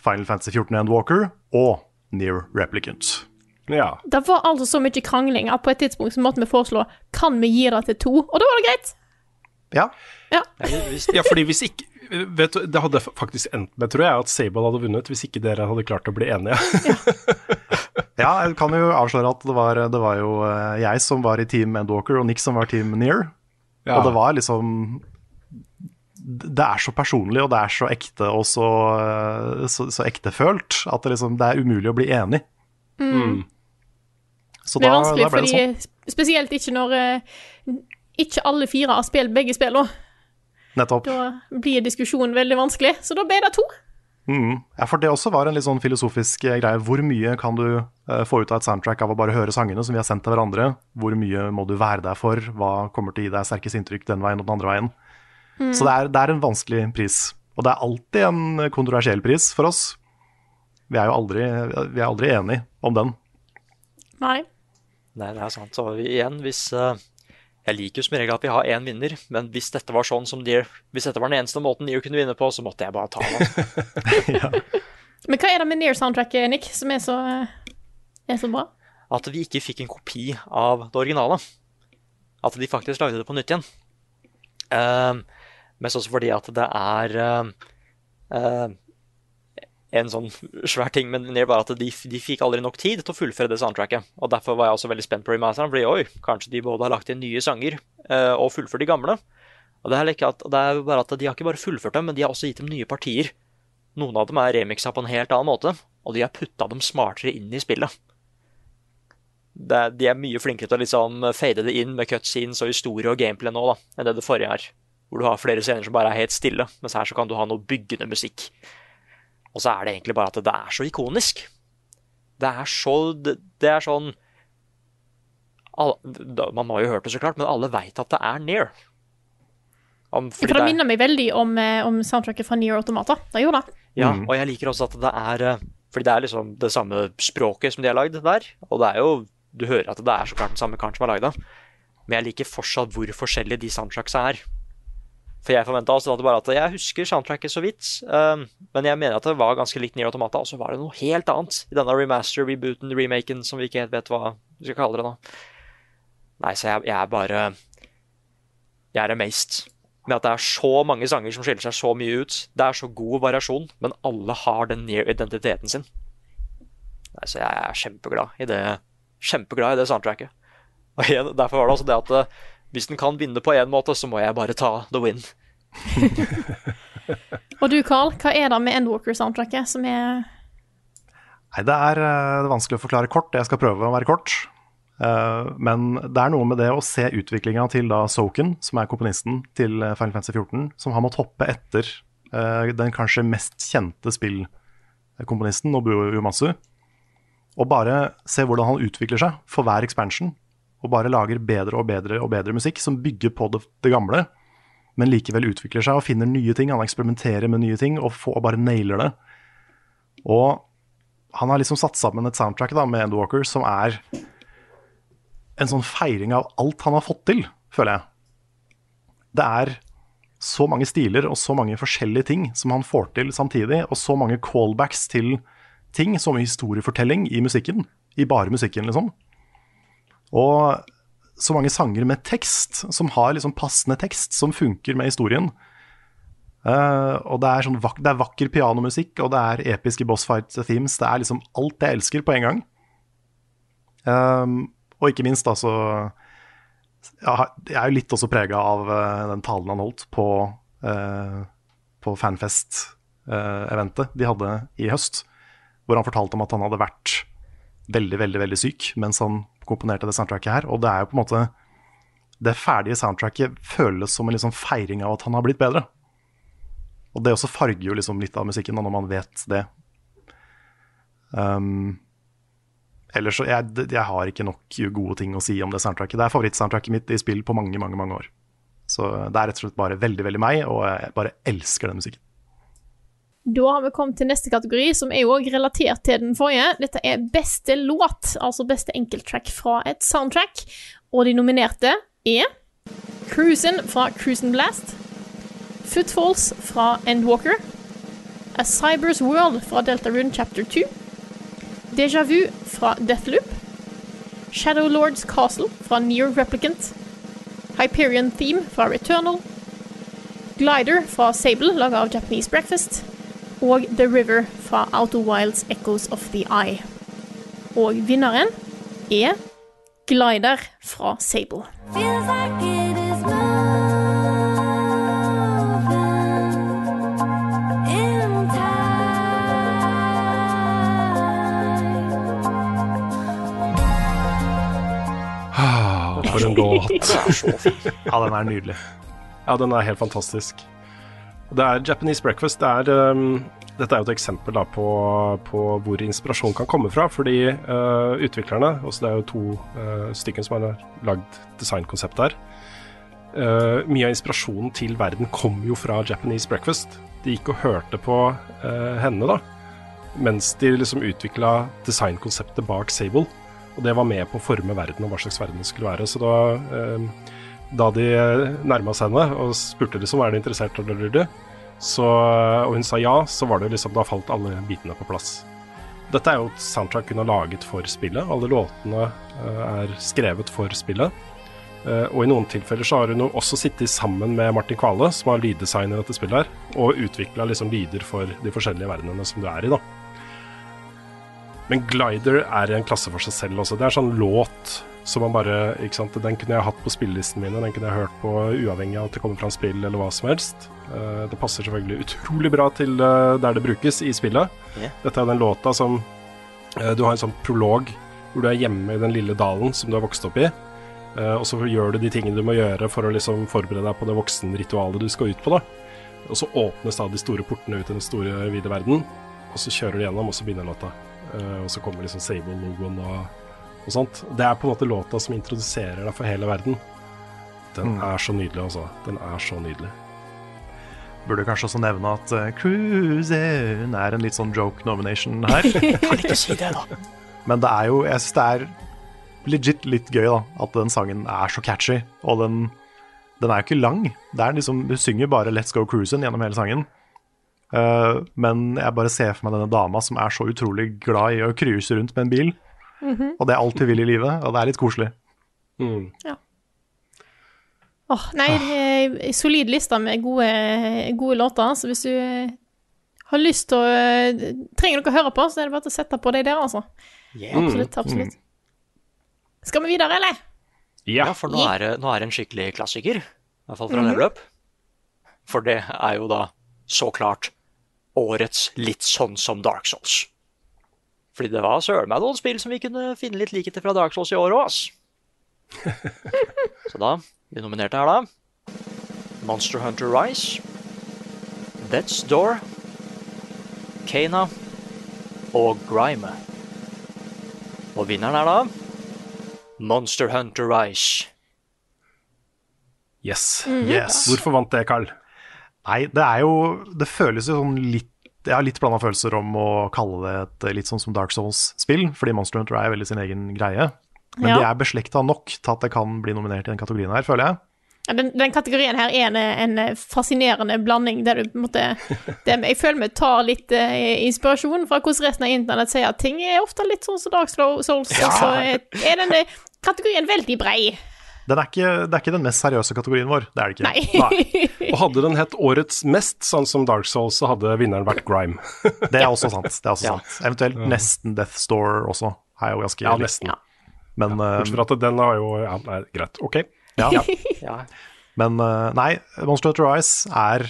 A: Final Fantasy 14 Endwalker og Near Replicant.
B: Ja.
C: Det var altså så mye krangling at på et tidspunkt så måtte vi foreslå kan vi gi det til to, og da var det greit.
A: Ja,
C: Ja.
B: ja, fordi hvis ikke vet du, Det hadde faktisk endt med, tror jeg, at Sable hadde vunnet hvis ikke dere hadde klart å bli enige.
A: ja jeg kan jo avsløre at det var, det var jo eh, jeg som var i Team Endwalker, og Nick som var Team Near.
B: Ja.
A: Og det var liksom Det er så personlig, og det er så ekte og så, eh, så, så ektefølt at det, liksom, det er umulig å bli enig.
B: Mm.
A: Så
C: Det er vanskelig,
A: da ble det sånn.
C: spesielt ikke når eh, ikke alle fire har spilt begge spillene.
A: Nettopp.
C: Da blir diskusjonen veldig vanskelig, så da ble det to.
A: Mm. Ja, for det også var en litt sånn filosofisk eh, greie. Hvor mye kan du uh, få ut av et soundtrack av å bare høre sangene som vi har sendt til hverandre? Hvor mye må du være der for? Hva kommer til å gi deg sterkest inntrykk den veien og den andre veien? Så det er, det er en vanskelig pris. Og det er alltid en kontroversiell pris for oss. Vi er jo aldri, vi er aldri enige om den.
C: Nei.
D: Nei, det er sant. Så igjen, hvis eh, Jeg liker jo som regel at vi har én vinner, men hvis dette var sånn som Deer Hvis dette var den eneste måten Deer kunne vinne på, så måtte jeg bare ta den. ja.
C: Men hva er det med Near-soundtracket, Nick, som er så, eh, er så bra?
D: At vi ikke fikk en kopi av det originale. At de faktisk lagde det på nytt igjen. Uh, mest også fordi at det er uh, um, en sånn svær ting men det er var at de, de fikk aldri nok tid til å fullføre det soundtracket. Og Derfor var jeg også veldig spent på remasteren, fordi oi, kanskje de både har lagt inn nye sanger uh, og fullført de gamle. Og det er, like at, det er bare at De har ikke bare fullført dem, men de har også gitt dem nye partier. Noen av dem er remixa på en helt annen måte, og de har putta dem smartere inn i spillet. Det, de er mye flinkere til å liksom fade det inn med cutscenes og historie og gameplay nå da, enn det det forrige er. Hvor du har flere scener som bare er helt stille, mens her så kan du ha noe byggende musikk. Og så er det egentlig bare at det er så ikonisk. Det er så Det, det er sånn alle, Man har jo hørt det, så klart, men alle veit at det er Near. Om,
C: For det
D: det er-
C: minner meg veldig om, eh, om soundtracket fra Near Automata. Det gjorde det.
D: Ja,
A: Mm.
D: og jeg liker også at det er eh, Fordi det er liksom det samme språket som de har lagd der. Og det er jo Du hører at det er så klart den samme karen som har lagd det. Men jeg liker fortsatt hvor forskjellige de soundtracksa er. For jeg forventa det bare at jeg husker soundtracket så vidt. um, men jeg mener at det var ganske likt Nier Automata, og så var det noe helt annet i denne remaster, rebooten, remaken, som vi ikke helt vet hva vi skal kalle det nå. Nei, så jeg, jeg er bare Jeg er amazed med at det er så mange sanger som skiller seg så mye ut. Det er så god variasjon, men alle har den near-identiteten sin. Nei, så jeg er kjempeglad i det Kjempeglad i det soundtracket. Og igjen, Derfor var det også det at eh, hvis den kan vinne på én måte, så må jeg bare ta the win.
C: Og du, Carl, hva er det med Endwalker-soundtracket som er
A: Nei, det er, eh, det er vanskelig å forklare kort. Jeg skal prøve å være kort. Uh, men det er noe med det å se utviklinga til da Soken, som er komponisten til eh, Final Fantasy 14, som har måttet hoppe etter uh, den kanskje mest kjente spillkomponisten, Nobuo Yomasu. og bare se hvordan han utvikler seg for hver expansion. Og bare lager bedre og bedre og bedre musikk som bygger på det, det gamle, men likevel utvikler seg og finner nye ting. Han eksperimenterer med nye ting og, får, og bare nailer det. Og han har liksom satt sammen et soundtrack da, med Endwalker som er en sånn feiring av alt han har fått til, føler jeg. Det er så mange stiler og så mange forskjellige ting som han får til samtidig, og så mange callbacks til ting, mye historiefortelling i musikken. I bare musikken, liksom. Og så mange sanger med tekst, som har liksom passende tekst, som funker med historien. Uh, og det er, sånn vak det er vakker pianomusikk, og det er episke bossfight-themes. Det er liksom alt jeg elsker på en gang. Um, og ikke minst, altså ja, Jeg er jo litt også prega av uh, den talen han holdt på, uh, på Fanfest-eventet de hadde i høst. Hvor han fortalte om at han hadde vært veldig, veldig veldig syk mens han komponerte det soundtracket her. Og det er jo på en måte Det ferdige soundtracket føles som en liksom feiring av at han har blitt bedre. Og det også farger jo liksom litt av musikken når man vet det. Um, ellers så jeg, jeg har ikke nok gode ting å si om det soundtracket. Det er favorittsoundtracket mitt i spill på mange, mange, mange år. Så det er rett og slett bare veldig, veldig meg, og jeg bare elsker den musikken.
C: Da har vi kommet til neste kategori, som er jo også relatert til den forrige. Dette er beste låt, altså beste enkelttrack fra et soundtrack. Og de nominerte er Cruisin' fra Cruisin' Blast, Footfalls fra Endwalker, A Cybers World fra Deltarune Chapter 2, Déjà Vu fra Deathloop, Shadow Lords Castle fra Near Replicant, Hyperion Theme fra Returnal, Glider fra Sable, laga av Japanese Breakfast, og The River fra Outer Wilds Echoes of the Eye. Og vinneren er Glider fra Sable.
B: Ah, for en låt.
A: Ja, den er nydelig.
B: Ja, den er helt fantastisk. Det er Japanese breakfast. Det er, um, dette er jo et eksempel da, på, på, hvor inspirasjon kan komme fra. Fordi uh, utviklerne, også det er jo to uh, stykker som har lagd designkonseptet her, uh, mye av inspirasjonen til verden kom jo fra Japanese breakfast. De gikk og hørte på henne da, mens de liksom utvikla designkonseptet bak Sable. Og det var med på å forme verden og hva slags verden det skulle være. Så da da de nærma seg henne og spurte liksom er du interessert så, og hun sa ja, så var det liksom, da falt alle bitene på plass. Dette er jo et soundtrack hun har laget for spillet. Alle låtene uh, er skrevet for spillet. Og i noen tilfeller så har hun også sittet sammen med Martin Kvale, som har lyddesigner dette spillet her, og utvikla liksom lyder for de forskjellige verdenene som du er i, da. Men Glider er en klasse for seg selv også. Det er sånn låt som man bare ikke sant, Den kunne jeg hatt på spillelisten mine, den kunne jeg hørt på uavhengig av at det kommer fra en spill eller hva som helst. Uh, det passer selvfølgelig utrolig bra til uh, der det brukes i spillet. Yeah. Dette er den låta som uh, Du har en sånn prolog hvor du er hjemme i den lille dalen som du har vokst opp i. og så gjør du de tingene du må gjøre for å liksom forberede deg på det voksenritualet du skal ut på. da. Og så åpnes da de store portene ut i den store, vide verden, og så kjører du gjennom, og så begynner låta. og så kommer liksom Sable-logoen og og sånt. Det er på en måte låta som introduserer deg for hele verden. Den mm. er så nydelig, altså. Den er så nydelig.
A: Burde kanskje også nevne at uh, Cruisin' er en litt sånn joke nomination her.
D: kan ikke si det, da.
A: Men det er jo Jeg syns det er legit litt gøy da at den sangen er så catchy. Og den, den er jo ikke lang. Det er liksom, Du synger bare 'Let's Go Cruisin' gjennom hele sangen. Uh, men jeg bare ser for meg denne dama som er så utrolig glad i å cruise rundt med en bil. Mm -hmm. Og det er alt du vil i livet, og det er litt koselig.
C: Mm. Ja. Åh, oh, nei, ah. solid liste med gode, gode, låter. Så hvis du eh, har lyst til å eh, Trenger noe å høre på, så er det bare å sette på deg der, altså. Yeah. Absolutt. absolutt. Mm. Skal vi videre, eller?
D: Ja, ja for nå er, det, nå er, det, en skikkelig klassiker. I hvert fall fra -hmm. Level Up. For det er jo da så klart årets litt sånn som Dark Souls. Fordi det var søren meg noen spill som vi kunne finne litt likheter fra Dark Souls i år òg, ass. Så da, de nominerte her da Monster Hunter Rise, Death's Door, Kana og Grime. Og vinneren er da Monster Hunter Rise.
B: Yes.
A: Yes.
B: Hvorfor vant det, Carl?
A: Nei, det er jo Det føles jo sånn litt Jeg har litt blanda følelser om å kalle det et litt sånn som Dark Souls-spill, fordi Monster Hunter er veldig sin egen greie. Men
C: Ja.
A: de er beslekta nok til at det kan bli nominert i den kategorien her, føler jeg.
C: Ja, Den, den kategorien her er en, en fascinerende blanding der du på en måte det, Jeg føler vi tar litt uh, inspirasjon fra hvordan resten av internett sier at ting er ofte litt sånn som Dark Souls, og så er, er denne kategorien veldig brei.
A: Den er ikke, det er ikke den mest seriøse kategorien vår, det er det ikke.
C: Nei.
B: Og hadde den hett Årets mest, sånn som Dark Souls, så hadde vinneren vært Grime.
A: Det er også sant. Det er også
D: Ja.
A: sant. Eventuelt nesten Death Store også, er jo ganske
B: Ja,
A: nesten.
B: nesten.
A: Men,
B: Bortsett fra at den har jo Ja, nei, greit. Ok.
A: ja.
D: Ja,
A: Men eh, nei, Monster Hunter Rise er,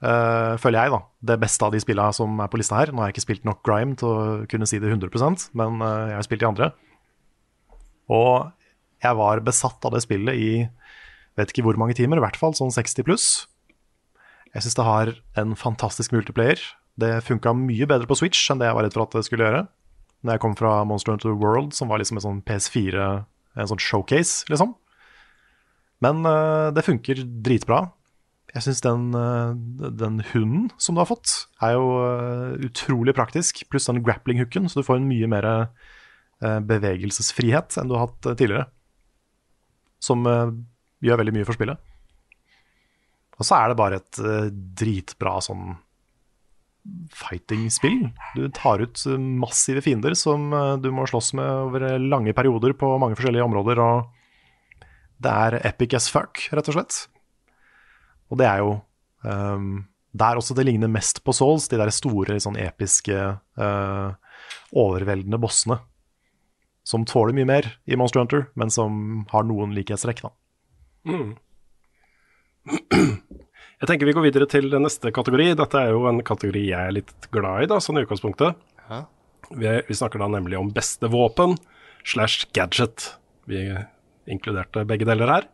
A: Uh, føler jeg, da, det beste av de spillene som er på lista her. Nå har jeg ikke spilt nok Grime til å kunne si det 100% men uh, jeg har spilt de andre. Og jeg var besatt av det spillet i vet ikke hvor mange timer, i hvert fall sånn 60 pluss. Jeg syns det har en fantastisk multiplayer. Det funka mye bedre på Switch enn det jeg var redd for at det skulle gjøre. Når jeg kom fra Monster Hunter World, som var liksom en sånn PS4, en sånn showcase, liksom. Men uh, det funker dritbra. Jeg syns den, uh, den hunden som du har fått, er jo uh, utrolig praktisk. Pluss den grappling-hooken, så du får en mye mer bevegelsesfrihet enn du har hatt tidligere. Som eh, gjør veldig mye for spillet. Og så er det bare et eh, dritbra sånn fighting-spill. Du tar ut eh, massive fiender som du må slåss med over lange perioder på mange forskjellige områder. og det er epic as fuck, rett og slett. Og det er jo um, der også det ligner mest på Souls, de der store, sånn episke, uh, overveldende bossene. Som tåler mye mer i Monster Hunter, men som har noen likhetstrekk, da.
B: Jeg tenker vi går videre til neste kategori. Dette er jo en kategori jeg er litt glad i, da, sånn i utgangspunktet. Vi, vi snakker da nemlig om beste våpen slash gadget. Vi inkluderte begge deler her.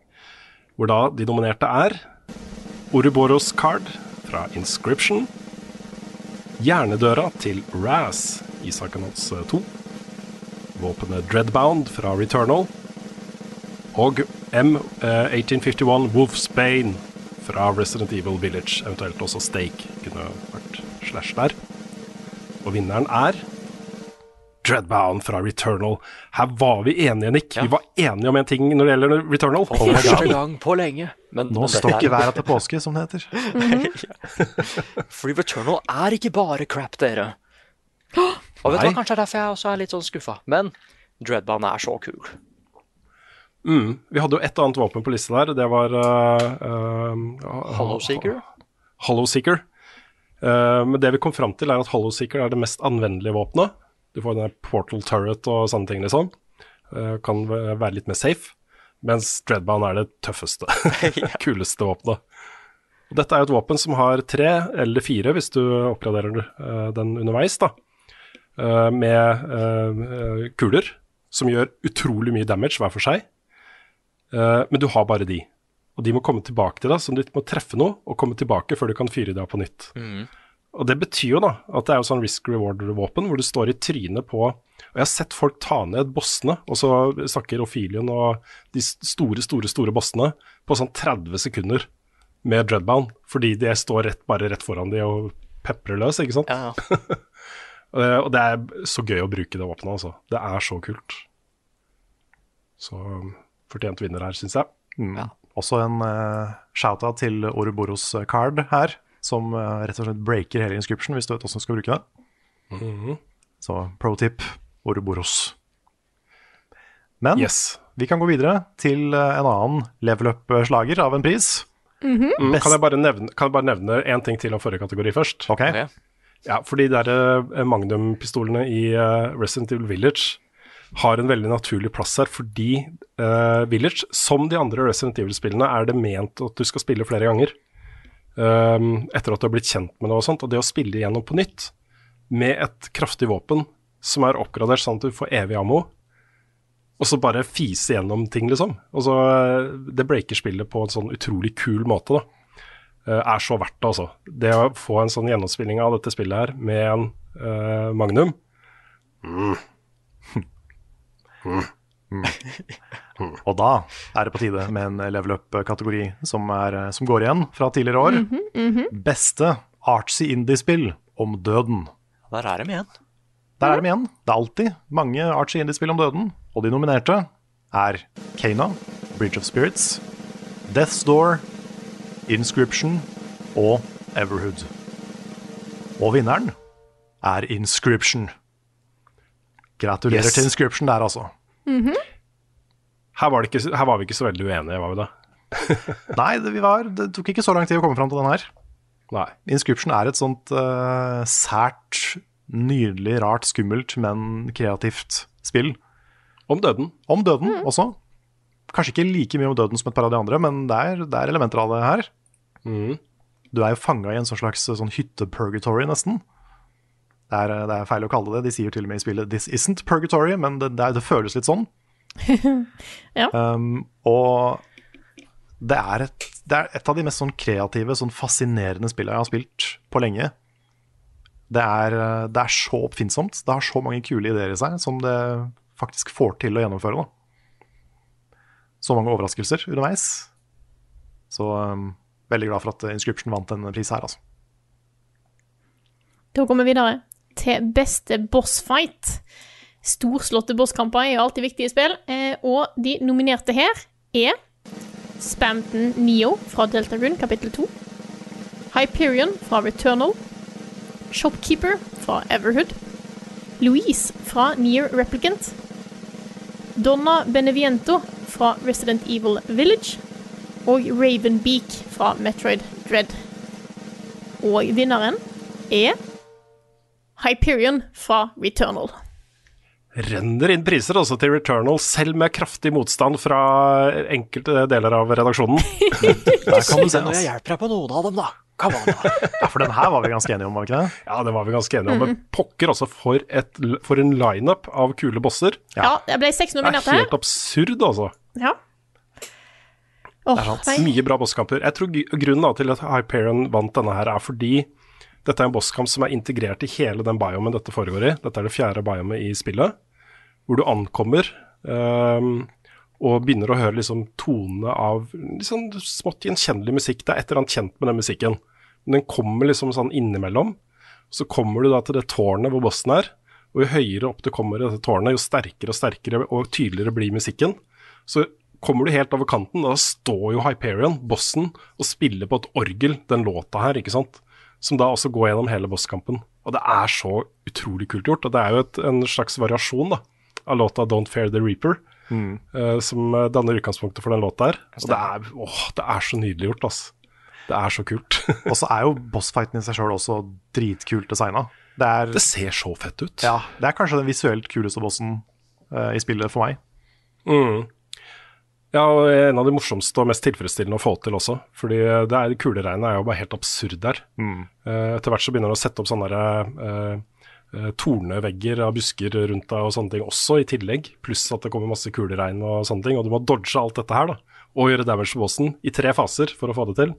B: Hvor da de nominerte er Oruboros Card fra Inscription. Hjernedøra til Raz i Psychonauts 2. Våpenet Dreadbound fra Returnal. Og M1851 Wolfsbane fra Resident Evil Village, eventuelt også Stake kunne vært slash der. Og vinneren er Dreadbound fra Returnal. Her var vi enige, Nick.
D: Ja.
B: Vi var enige om en ting når det gjelder Returnal.
D: For første gang på lenge. Men,
A: Nå
D: men
A: står ikke været til påske, som det heter.
D: Free Returnal er ikke bare crap, dere. Og vet du hva, kanskje det er derfor jeg også er litt sånn skuffa. Men Dreadbound er så kul.
B: Mm. Vi hadde jo et annet våpen på lista der. Det var uh,
D: Hollowseeker.
B: Hollowseeker. Uh, men det vi kom fram til, er at Hollowseeker er det mest anvendelige våpenet. Du får den der portal turret og sånne ting, liksom. Uh, kan være litt mer safe. Mens Dreadbound er det tøffeste, kuleste våpenet. Og Dette er jo et våpen som har tre eller fire, hvis du oppgraderer uh, den underveis, da. Uh, med uh, uh, kuler som gjør utrolig mye damage hver for seg. Men du har bare de. Og de må komme tilbake til deg, så du må treffe noe og komme tilbake før du kan fyre i deg på nytt. Og det betyr jo da at det er jo sånn risk reward-våpen hvor du står i trynet på Og jeg har sett folk ta ned bossene, og så snakker Ophelion og de store, store, store bossene på sånn 30 sekunder med dreadbound, fordi de står rett, bare rett foran de og peprer løs, ikke sant?
D: Ja, ja.
B: Og det- er så gøy å bruke det våpenet, altså. Det er så kult. Så um, fortjent vinner her, syns jeg.
A: Mm. Også en uh, shout-out til Ouroboros card her, som uh, rett og slett breaker hele inscription, hvis du vet hvordan du skal bruke det.
B: Mhm.
A: Så pro tip Ouroboros. Men
B: Yes.
A: vi kan gå videre til uh, en annen level up-slager av en pris.
B: Mm,
A: -hmm.
B: kan, jeg nevne, kan jeg bare nevne én ting til om forrige kategori først?
A: Ok,
D: Ok.
B: Ja, fordi de der eh, Magnum-pistolene i eh, Resident Evil Village har en veldig naturlig plass her, fordi uh, Village, som de andre Resident Evil-spillene, er det ment at du skal spille flere ganger. Um, etter at du har blitt kjent med det og sånt. Og det å spille igjennom på nytt med et kraftig våpen som er oppgradert sånn at du får evig ammo, og så bare fise gjennom ting, liksom. Og så, det breaker spillet på en sånn utrolig kul måte, da. Eh, er så verdt det, altså. Det å få en sånn gjennomspilling av dette spillet her med en uh, Magnum mm.
A: Og da er det på tide med en level up-kategori som, er- som går igjen fra tidligere år. Beste artsy indie-spill om døden.
D: Der er de igjen.
A: Der er de igjen. Det er alltid mange artsy indie-spill om døden. Og de nominerte er Kana, Bridge of Spirits, Death's Door, Inscription og Everhood. Og vinneren er Inscription. Gratulerer
B: Yes.
A: til Inscription der, altså.
B: her, var det ikke, her var vi ikke så veldig uenige, var vi det?
A: Nei, det, vi var, det tok ikke så lang tid å komme fram til den her.
B: Nei.
A: Inscription er et sånt uh, sært, nydelig, rart, skummelt, men kreativt spill.
B: Om døden.
A: Om døden også. Kanskje ikke like mye om døden som et par av de andre, men det er, det er elementer av det her.
B: Mm.
A: Du er jo fanga i en sånn slags sånn hytte-purgatory, nesten. Det er, det er feil å kalle det. De sier til og med i spillet 'this isn't purgatory', men det, det, det føles litt sånn.
C: Ja.
A: um, og det er, et, det er et av de mest sånn kreative, sånn fascinerende spillene jeg har spilt på lenge. Det er, det er så oppfinnsomt. Det har så mange kule ideer i seg som det faktisk får til å gjennomføre. Da. Så mange overraskelser underveis. Så um, veldig glad for at Inscription vant en pris her, altså.
C: Da går vi videre til beste bossfight. Storslåtte bosskamper er jo alltid viktige spill, eh, og de nominerte her er Spamton Neo fra Delta Rune kapittel 2, Hyperion fra Returnal, Shopkeeper fra Everhood, Louise fra Near Replicant, Donna Beneviento fra Resident Evil Village og Raven Beak fra Metroid Dread. Og vinneren er Hyperion fra Returnal.
B: renner inn priser også til Returnal, selv med kraftig motstand fra enkelte deler av redaksjonen.
A: Der kan du se,
D: Når jeg hjelper deg på noen av dem, da. Da.
A: Ja, for den her var vi ganske enige om, var vi ikke det?
B: Ja, det var vi ganske enige om. Men pokker også for, et, for en lineup av kule bosser.
C: Ja, det ble seks
B: Det er
C: nominerte her.
B: helt absurd, altså.
C: Ja. Åh,
A: sant.
C: nei.
B: Mye bra bosskamper. Jeg tror grunnen da, til at Hyperion vant denne her, er fordi dette er en bosskamp som er integrert i hele den biomen dette foregår i. Dette er det fjerde biomet i spillet, hvor du ankommer ehm, og begynner å høre liksom tonene av liksom smått gjenkjennelig musikk. Det er et eller annet kjent med den musikken. Men den kommer liksom sånn innimellom. Så kommer du da til det tårnet hvor bossen er, og jo høyere opp du kommer i dette tårnet, jo sterkere og sterkere og tydeligere blir musikken. Så kommer du helt over kanten, da står jo Hyperion, bossen, og spiller på et orgel, den låta her, ikke sant. Som da også går gjennom hele bosskampen. Og det er så utrolig kult gjort. Og det er jo et, en slags variasjon da, av låta 'Don't Fear the Reaper', eh, som eh, danner utgangspunktet for den låta her. Og det er, åh, det er så nydelig gjort, altså. Det er så kult.
A: Og så er jo bossfighten i seg sjøl også dritkult designa. Det er,
B: det ser så fett ut.
A: ja, det er kanskje den visuelt kuleste bossen uh, i spillet for meg.
B: Mm. Ja, og en av de morsomste og mest tilfredsstillende å få til også. Fordi det er, kuleregnet er jo bare helt absurd der. Eh, etter hvert så begynner det å sette opp sånne der, eh, eh, tornevegger av busker rundt deg og sånne ting også, i tillegg. Pluss at det kommer masse kuleregn og sånne ting. Og du må dodge alt dette her, da. Og gjøre damage på bossen i tre faser for å få det til.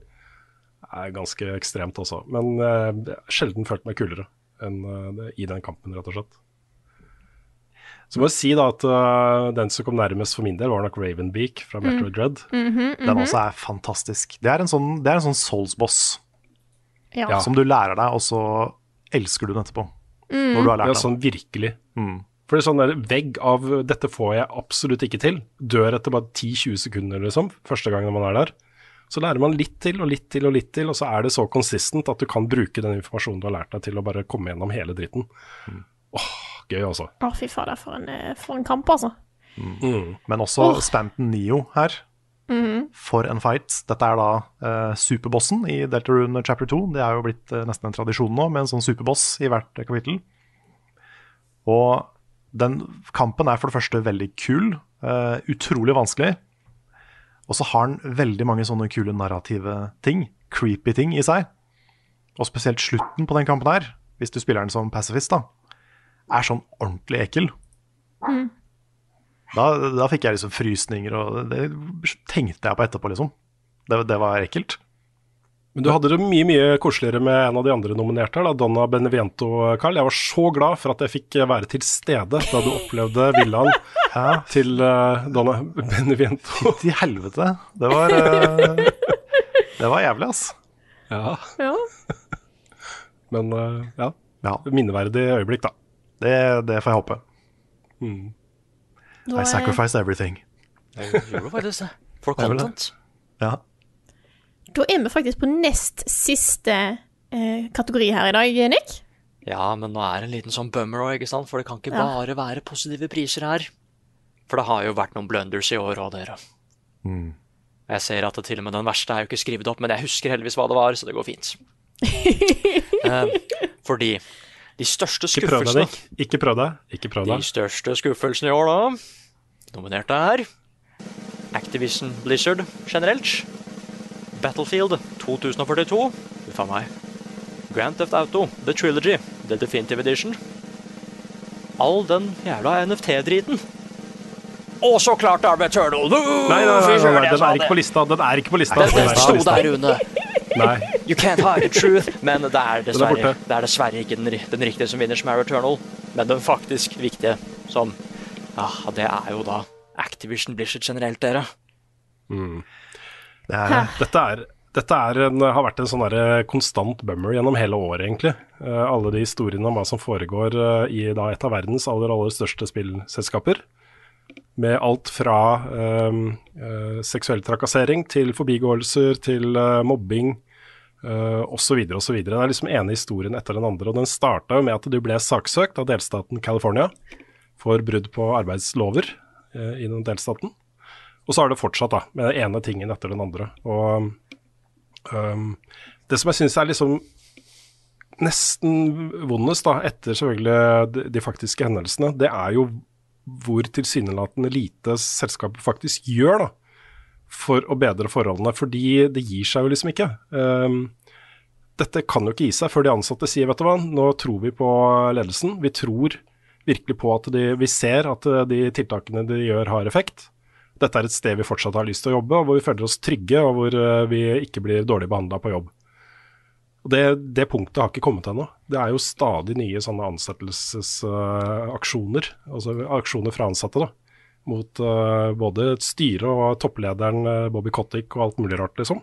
B: Det er ganske ekstremt også. Men eh, er sjelden følt meg kulere enn eh, i den kampen, rett og slett. Så må jeg si da at uh, den som kom nærmest for min del, var nok Ravenbeak fra Metroid Dread.
A: Den også er fantastisk. Det er en sånn, det er en sånn Souls-boss
C: Ja.
B: Ja.
A: som du lærer deg, og så elsker du den etterpå. Når du har
B: Ja,
A: det. Ja,
B: sånn virkelig. For det er sånn der vegg av 'dette får jeg absolutt ikke til', dør etter bare 10-20 sekunder, liksom, første gangen man er der. Så lærer man litt til og litt til og litt til, og så er det så consistent at du kan bruke den informasjonen du har lært deg til å bare komme gjennom hele dritten. Åh, gøy altså.
C: Å, fy fader, for en, eh, for en kamp, altså.
A: Men også Spamton Neo her. For en fight. Dette er da eh, superbossen i Deltarune chapter 2. Det er jo blitt eh, nesten en tradisjon nå, med en sånn superboss i hvert eh, kapittel. Og den kampen er for det første veldig kul. eh, utrolig vanskelig. Og så har den veldig mange sånne kule narrative ting. Creepy ting i seg. Og spesielt slutten på den kampen her, hvis du spiller den som pacifist, da, er sånn ordentlig ekkel. Da, da fikk jeg liksom frysninger, og det tenkte jeg på etterpå, liksom. Det, det var ekkelt.
B: Men du hadde det mye mye koseligere med en av de andre nominerte, her, da, Donna Beneviento, Carl. Jeg var så glad for at jeg fikk være til stede da du opplevde villaen
A: Hæ?
B: til uh, Donna Beneviento.
A: til helvete. Det var uh, Det var jævlig, ass.
B: Ja,
C: Ja.
B: men uh, ja.
A: Ja,
B: Minneverdig øyeblikk, da.
A: det, det får jeg håpe.
C: Da
A: I
C: er-
A: sacrificed everything.
D: Jeg gjorde faktisk det. For content.
A: Ja.
C: Da er vi faktisk på nest siste eh, kategori her i dag, Nick.
D: Ja, men nå er det en liten sånn bummer òg, ikke sant? For det kan ikke
C: Ja.
D: bare være positive priser her. For det har jo vært noen blunders i år òg, dere.
A: Mm.
D: Jeg ser at det til og med den verste er jo ikke skrevet opp, men jeg husker heldigvis hva det var, så det går fint. eh, fordi de største
B: Ikke prøv deg,
D: skuffelsene
B: Nick. Ikke prøv deg. Ikke prøv
D: De største skuffelsene i år, da. Nominerte er Activision Blizzard generelt. Battlefield 2042. Uff a meg. Grand Theft Auto, The Trilogy, The Definitive Edition. All den jævla NFT-driten. Og så klart Darby Eternal!
B: Nei, nei, nei, nei, nei, den er ikke på lista. Den er ikke på lista.
D: Den,
B: er
D: sto der, Rune.
B: Nei.
D: You can't hide the truth. Men det er dessverre, det er dessverre ikke den, den riktige som vinner, som er Returnal. Men den faktisk viktige, som ah, Det er jo da Activision Blizzard generelt, dere.
A: Det er,
B: Dette, er, dette er en, har vært en sånn konstant bummer gjennom hele året, egentlig. Uh, alle de historiene om hva som foregår uh, i da, et av verdens aller, aller største spillselskaper. Med alt fra um, uh, seksuell trakassering til forbigåelser til eh, mobbing uh, osv. osv. Det er liksom ene historien etter den andre. og Den starta med at du ble saksøkt av delstaten California for brudd på arbeidslover eh, i den delstaten. Og så har det fortsatt da, med den ene tingen etter den andre. Og um, det som jeg syns er liksom nesten vondest, da, etter selvfølgelig de, de faktiske hendelsene, det er jo hvor tilsynelatende lite selskapet faktisk gjør da, for å bedre forholdene. Fordi det gir seg jo liksom ikke. Um, dette kan jo ikke gi seg før de ansatte sier vet du hva, nå tror vi på ledelsen. Vi tror virkelig på at de, vi ser at eh, de tiltakene de gjør har effekt. Dette er et sted vi fortsatt har lyst til å jobbe, og hvor vi føler oss trygge, og hvor eh, vi ikke blir dårlig behandla på jobb. Og det, det punktet har ikke kommet ennå. Det er jo stadig nye sånne ansettelsesaksjoner, altså aksjoner fra ansatte, da. Mot uh, både styret styre og topplederen Bobby Cottick og alt mulig rart, liksom.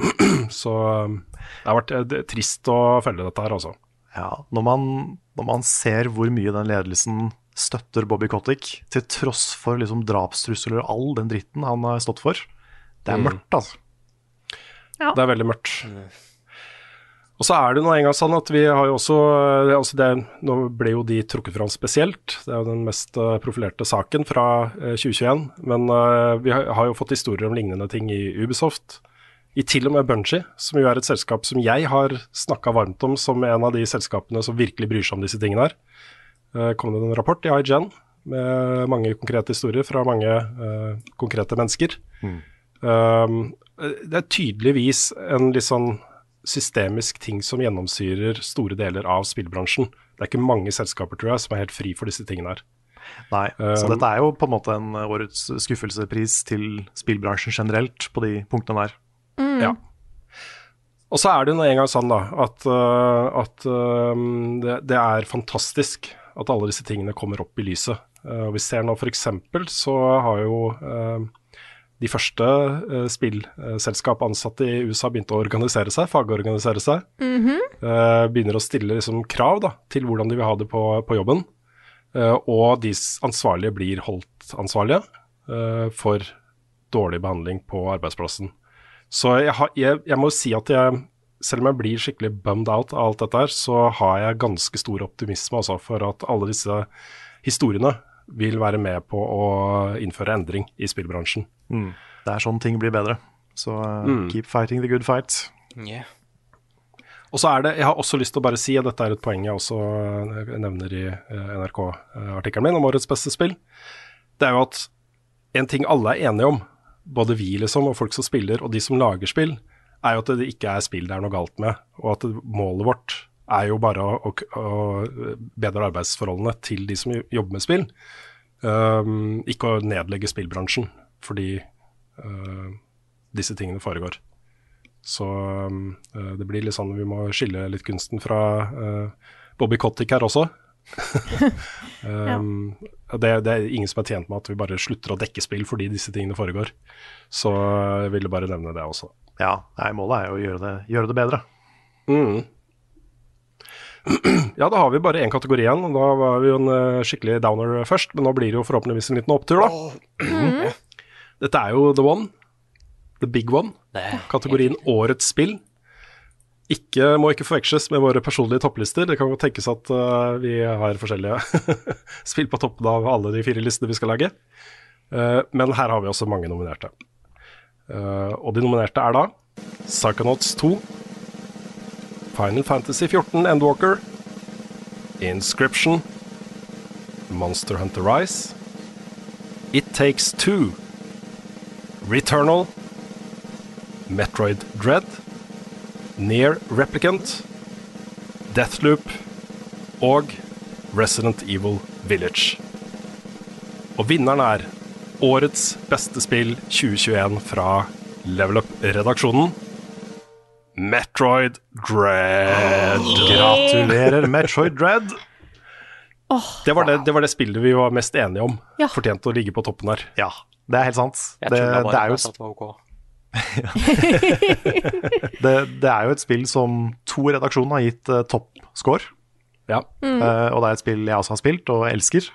B: Så eh, det har vært det trist å følge dette her, altså.
A: ja, når, man, når man ser hvor mye den ledelsen støtter Bobby Cottick, til tross for liksom drapstrusler og all den dritten han har stått for, det er mørkt, altså.
C: Ja.
B: Det er veldig mørkt. Og så er det nå engang sånn at vi har jo også, det, er også det, Nå ble jo de trukket fram spesielt. Det er jo den mest eh, profilerte saken fra eh, 2021. Men eh, vi har, har jo fått historier om lignende ting i Ubisoft. I til og med Bunji, som jo er et selskap som jeg har snakka varmt om som en av de selskapene som virkelig bryr seg om disse tingene her. Eh, kom det en rapport i IGN med mange konkrete historier fra mange uh, konkrete mennesker. Um, det er tydeligvis en litt sånn systemisk ting som gjennomsyrer store deler av spillbransjen. Det er ikke mange selskaper, tror jeg, som er helt fri for disse tingene her.
A: Nei, så
B: Um,
A: dette er jo på en måte en årets skuffelsepris til spillbransjen generelt på de punktene der.
B: Ja. Og så er det nå engang sånn da, at, øh, at øhm, det, det er fantastisk at alle disse tingene kommer opp i lyset. Uh, og vi ser nå f.eks. så har jo de første uh, spillselskap ansatte i USA begynt å organisere seg, fagorganisere seg. Uh, begynner å stille liksom, krav da, til hvordan de vil ha det på, på jobben. Og de ansvarlige blir holdt ansvarlige for dårlig behandling på arbeidsplassen. Så jeg, har, jeg, jeg må si at jeg, selv om jeg blir skikkelig bummed out av alt dette her, så har jeg ganske stor optimisme altså, for at alle disse historiene vil være med på å innføre endring i spillbransjen.
A: Det er sånn ting blir bedre. Så uh, keep fighting the good fight.
D: Yeah.
B: Og så er det, Jeg har også lyst til å bare si, og dette er et poeng jeg også eh, nevner i eh, NRK-artikkelen min om årets beste spill, det er jo at en ting alle er enige om, både vi liksom, og folk som spiller, og de som lager spill, er jo at det ikke er spill det er noe galt med, og at målet vårt er jo bare å, å, å bedre arbeidsforholdene til de som jobber med spill. Um, ikke å nedlegge spillbransjen fordi uh, disse tingene foregår. Så um, det blir litt sånn vi må skille litt kunsten fra uh, Bobby Cottick her også. um, det, det, er ingen som er tjent med at vi bare slutter å dekke spill fordi disse tingene foregår. Så jeg ville bare nevne det også.
A: Ja, nei, målet er jo å gjøre det, gjøre det bedre.
B: Mm. Ja, da har vi bare én kategori igjen. Da var vi jo en uh, skikkelig downer først, men nå blir det jo forhåpentligvis en liten opptur, da. Dette er jo the one. The big one. Kategorien Årets spill. Ikke, må ikke forveksles med våre personlige topplister. Det kan jo tenkes at uh, vi har forskjellige spill på toppen av alle de fire listene vi skal lage. Uh, men her har vi også mange nominerte. Uh, og de nominerte er da Psychonauts 2, Final Fantasy 14 Endwalker, Inscription, Monster Hunter Rise, It Takes Two, Returnal, Metroid Dread, Near Replicant, Deathloop og Resident Evil Village. Og vinneren er årets beste spill 2021 fra Level Up-redaksjonen. Metroid Dread.
A: Gratulerer, Metroid Dread.
B: Det var det, det var det spillet vi var mest enige om.
C: Ja.
B: Fortjente å ligge på toppen her.
A: Ja, det er helt sant. Det, det, er jo,
D: det
A: det, er jo et spill som to redaksjoner har gitt uh, toppscore.
B: Ja.
A: Eh, og det er et spill jeg også har spilt og elsker.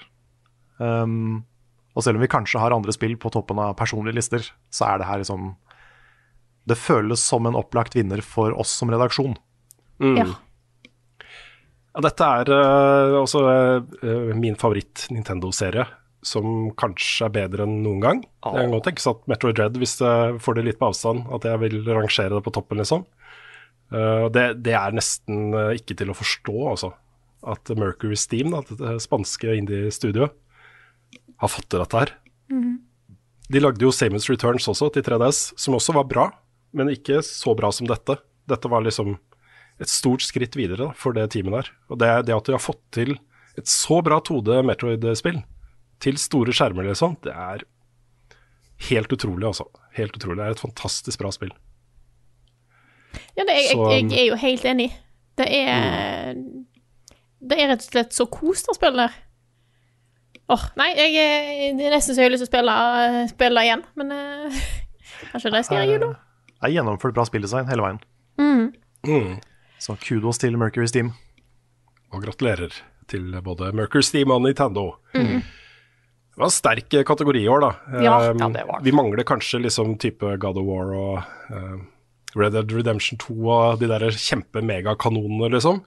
A: Um, og selv om vi kanskje har andre spill på toppen av personlige lister, så er det her liksom Det føles som en opplagt vinner for oss som redaksjon.
B: Mm.
C: Ja.
B: Ja, dette er uh, også uh, min favoritt-Nintendo-serie, som kanskje er bedre enn noen gang. Jeg kan godt tenkes at Metroid Dread, hvis jeg får det litt på avstand, at jeg vil rangere det på toppen, liksom. Uh, det, det er nesten eh, ikke til å forstå, altså. At Mercury Steam, da, det spanske indie-studioet, har fått til dette her. De lagde jo Samus Returns også, til 3DS, som også var bra, men ikke så bra som dette. Dette var liksom et stort skritt videre da, for det teamet der. Og det, det at de har fått til et så bra 2D Metroid-spill, til store skjermer liksom, det er helt utrolig, altså. Helt utrolig. Det er et fantastisk bra spill.
C: Ja, det, jeg,
B: Så-
C: jeg, jeg er jo helt enig. Det er Det er rett og slett så kos å spille der. Åh, nei, jeg, eh, det er nesten så jeg har lyst til å spille, spille igjen, men uh, kanskje det skal jeg gjøre da.
A: Det er gjennomført bra spilldesign hele veien.
B: Mm.
A: Så kudos til Mercury Steam.
B: Og gratulerer til både Mercury Steam og Nintendo. Det var en sterk kategori i år, da.
C: Ja.
B: Um,
D: Ja, det var det.
B: vi mangler kanskje liksom type God of War og um, Red Dead Redemption 2 og de der kjempe-megakanonene, liksom.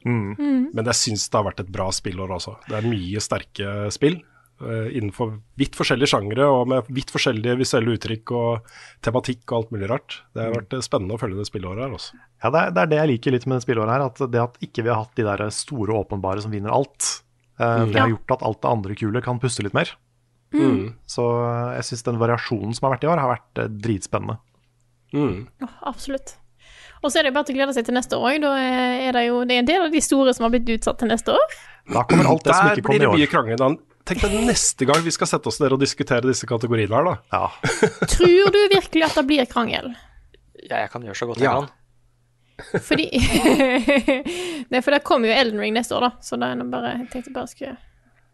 B: Men jeg syns det har vært et bra spillår også. Det er mye sterke spill. uh, innenfor vidt forskjellige sjangre og med vidt forskjellige visuelle uttrykk og tematikk og alt mulig rart. Det har vært eh, spennende å følge det spillåret her også.
A: Ja, det er, det er det jeg liker litt med det spillåret her. At det at ikke vi har hatt de der store åpenbare som vinner alt, eh, det har gjort at alt det andre kule kan puste litt mer.
B: Mm.
A: Så eh, jeg syns den variasjonen som har vært i år, har vært eh, dritspennende.
B: Mm.
C: Oh, absolutt. Og så er det bare til å glede seg til neste år. Da er det jo det er en del av de store som har blitt utsatt til neste år.
A: Da kommer alt det som
B: Der
A: ikke
B: blir
A: kom i
B: det mye
A: år.
B: krangling. da. Tenk deg neste gang vi skal sette oss ned og diskutere disse kategoriene her, da.
A: Ja.
C: Tror du virkelig at det blir krangel?
D: Ja, jeg kan gjøre så godt jeg
B: Ja.
D: kan.
C: Fordi Nei, for det kommer jo Elden Ring neste år, da. Så da er det bare Jeg tenkte bare skulle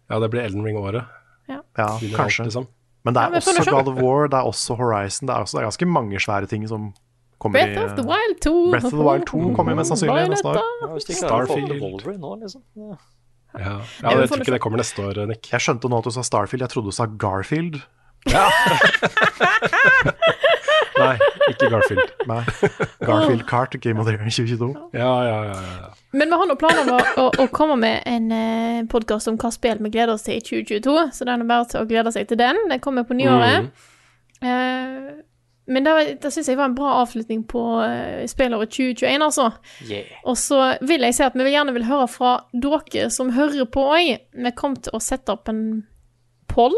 B: Ja, det blir Elden Ring-året.
A: Ja,
B: kanskje. alt, liksom.
A: Men det
C: Ja,
A: er
C: men
A: også. God of War, det er også Horizon. Det er, også, det er ganske mange svære ting som kommer
C: Breath
A: i
C: of the Wild 2.
A: Breath of the Wild 2 kommer mest sannsynlig neste år.
D: Ja,
B: Starfield.
D: Nå, liksom. Ja.
B: Ja,
C: Ja,
B: ja jeg tror ikke det kommer neste år, Nick.
A: Jeg skjønte nå at du sa Starfield, jeg trodde du sa Garfield.
B: Nei, ikke Garfield.
A: Nei, Garfield Kart Game of the Year 2022.
B: Ja, ja, ja. ja.
C: Men vi har nå planer om å, å, å komme med en eh, podkast om hva spill vi gleder oss til i 2022, så det er bare til å glede seg til den. Den kommer på nyåret.
B: Mm.
C: Uh, men det, det syns jeg var en bra avslutning på uh, spillåret 2021, altså.
D: Yeah.
C: Og så vil jeg si at vi vil gjerne vil høre fra dere som hører på òg. Vi kom til å sette opp en poll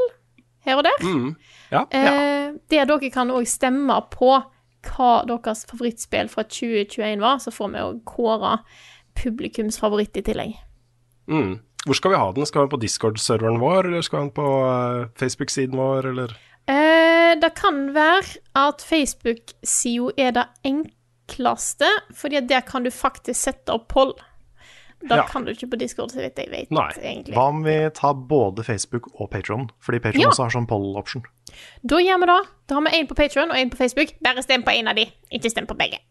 C: her og der.
B: Mm. Ja.
C: Eh, der dere kan òg stemme på hva deres favorittspill fra 2021 var, så får vi å kåre publikums favoritt i tillegg.
B: Mm. Hvor skal vi ha den? Skal vi på Discord-serveren vår, eller skal vi på eh, Facebook-siden vår, eller?
C: Eh, det kan være at Facebook-sida er det enkleste, fordi der kan du faktisk sette opp poll. Da
A: Ja.
C: kan du ikke på Discord, så vidt jeg vet. egentlig.
A: Hva om vi tar både Facebook og Patron? Fordi Patron
C: Ja.
A: også har sånn poll-option.
C: Da gjør vi det. Da har vi én på Patron og én på Facebook. Bare stem på én av de, ikke stem på begge.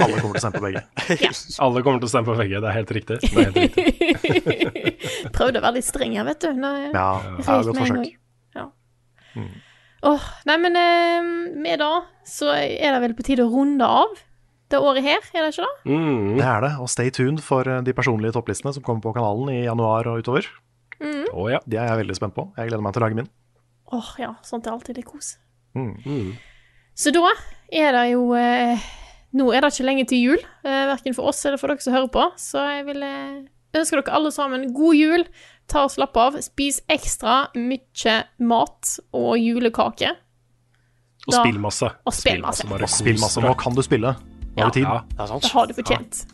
A: Alle kommer til å stemme på begge.
B: Alle kommer til å stemme på begge, det er helt riktig. Det er helt riktig.
C: Prøvde å være litt streng her, vet du. Nå,
A: Ja,
C: det
A: ja, godt forsøk.
C: Ja. Åh, nei, men eh, med da så er det vel på tide å runde av det året her, er det ikke det?
B: Mm.
A: Det er det. Og stay tuned for eh, de personlige topplistene som kommer på kanalen i januar og utover.
C: Mm.
B: Oh, ja.
A: De er jeg veldig spent på. Jeg gleder meg til å lage min.
C: Åh, ja, sånt er alltid litt kos.
A: Mm.
C: Så da er det jo eh, Nå er det ikke lenge til jul, eh, verken for oss eller for dere som hører på, så jeg vil eh, ønske dere alle sammen god jul. Ta og Slapp av. Spis ekstra mye mat og julekake.
B: Og
C: Da-
B: spill masse.
C: Og spill masse.
A: Og spill masse. Nå kan du spille. Nå har du tid.
B: Ja,
C: Det har du fortjent.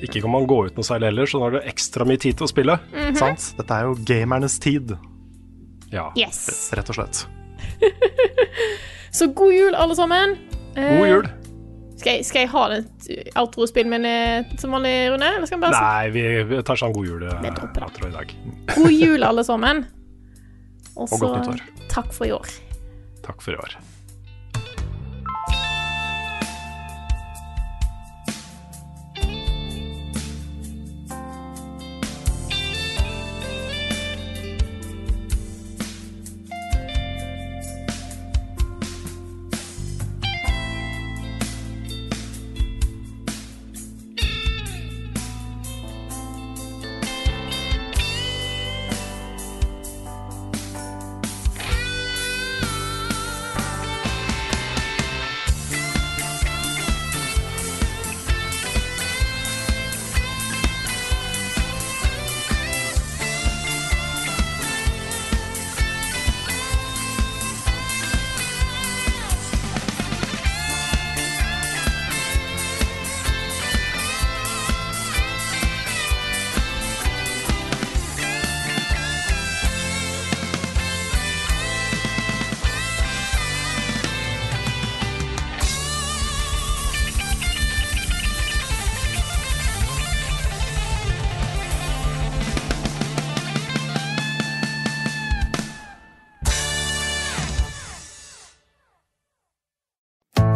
B: Ikke kan man gå ut noe særlig heller, så nå har du ekstra mye tid til å spille.
C: Mhm.
A: Sant? Dette er jo gamernes tid,
B: Ja.
C: Yes.
A: rett og slett.
C: Så god jul, alle sammen. Eh,
B: God jul.
C: Skal jeg, skal jeg ha et outro-spill min eh, som vanlig, Rune?
B: Nei, vi vi tar sånn god jul eh, i dag.
C: god jul, alle sammen? Og
B: Og godt nyttår.
C: takk for i år.
B: Takk for i år.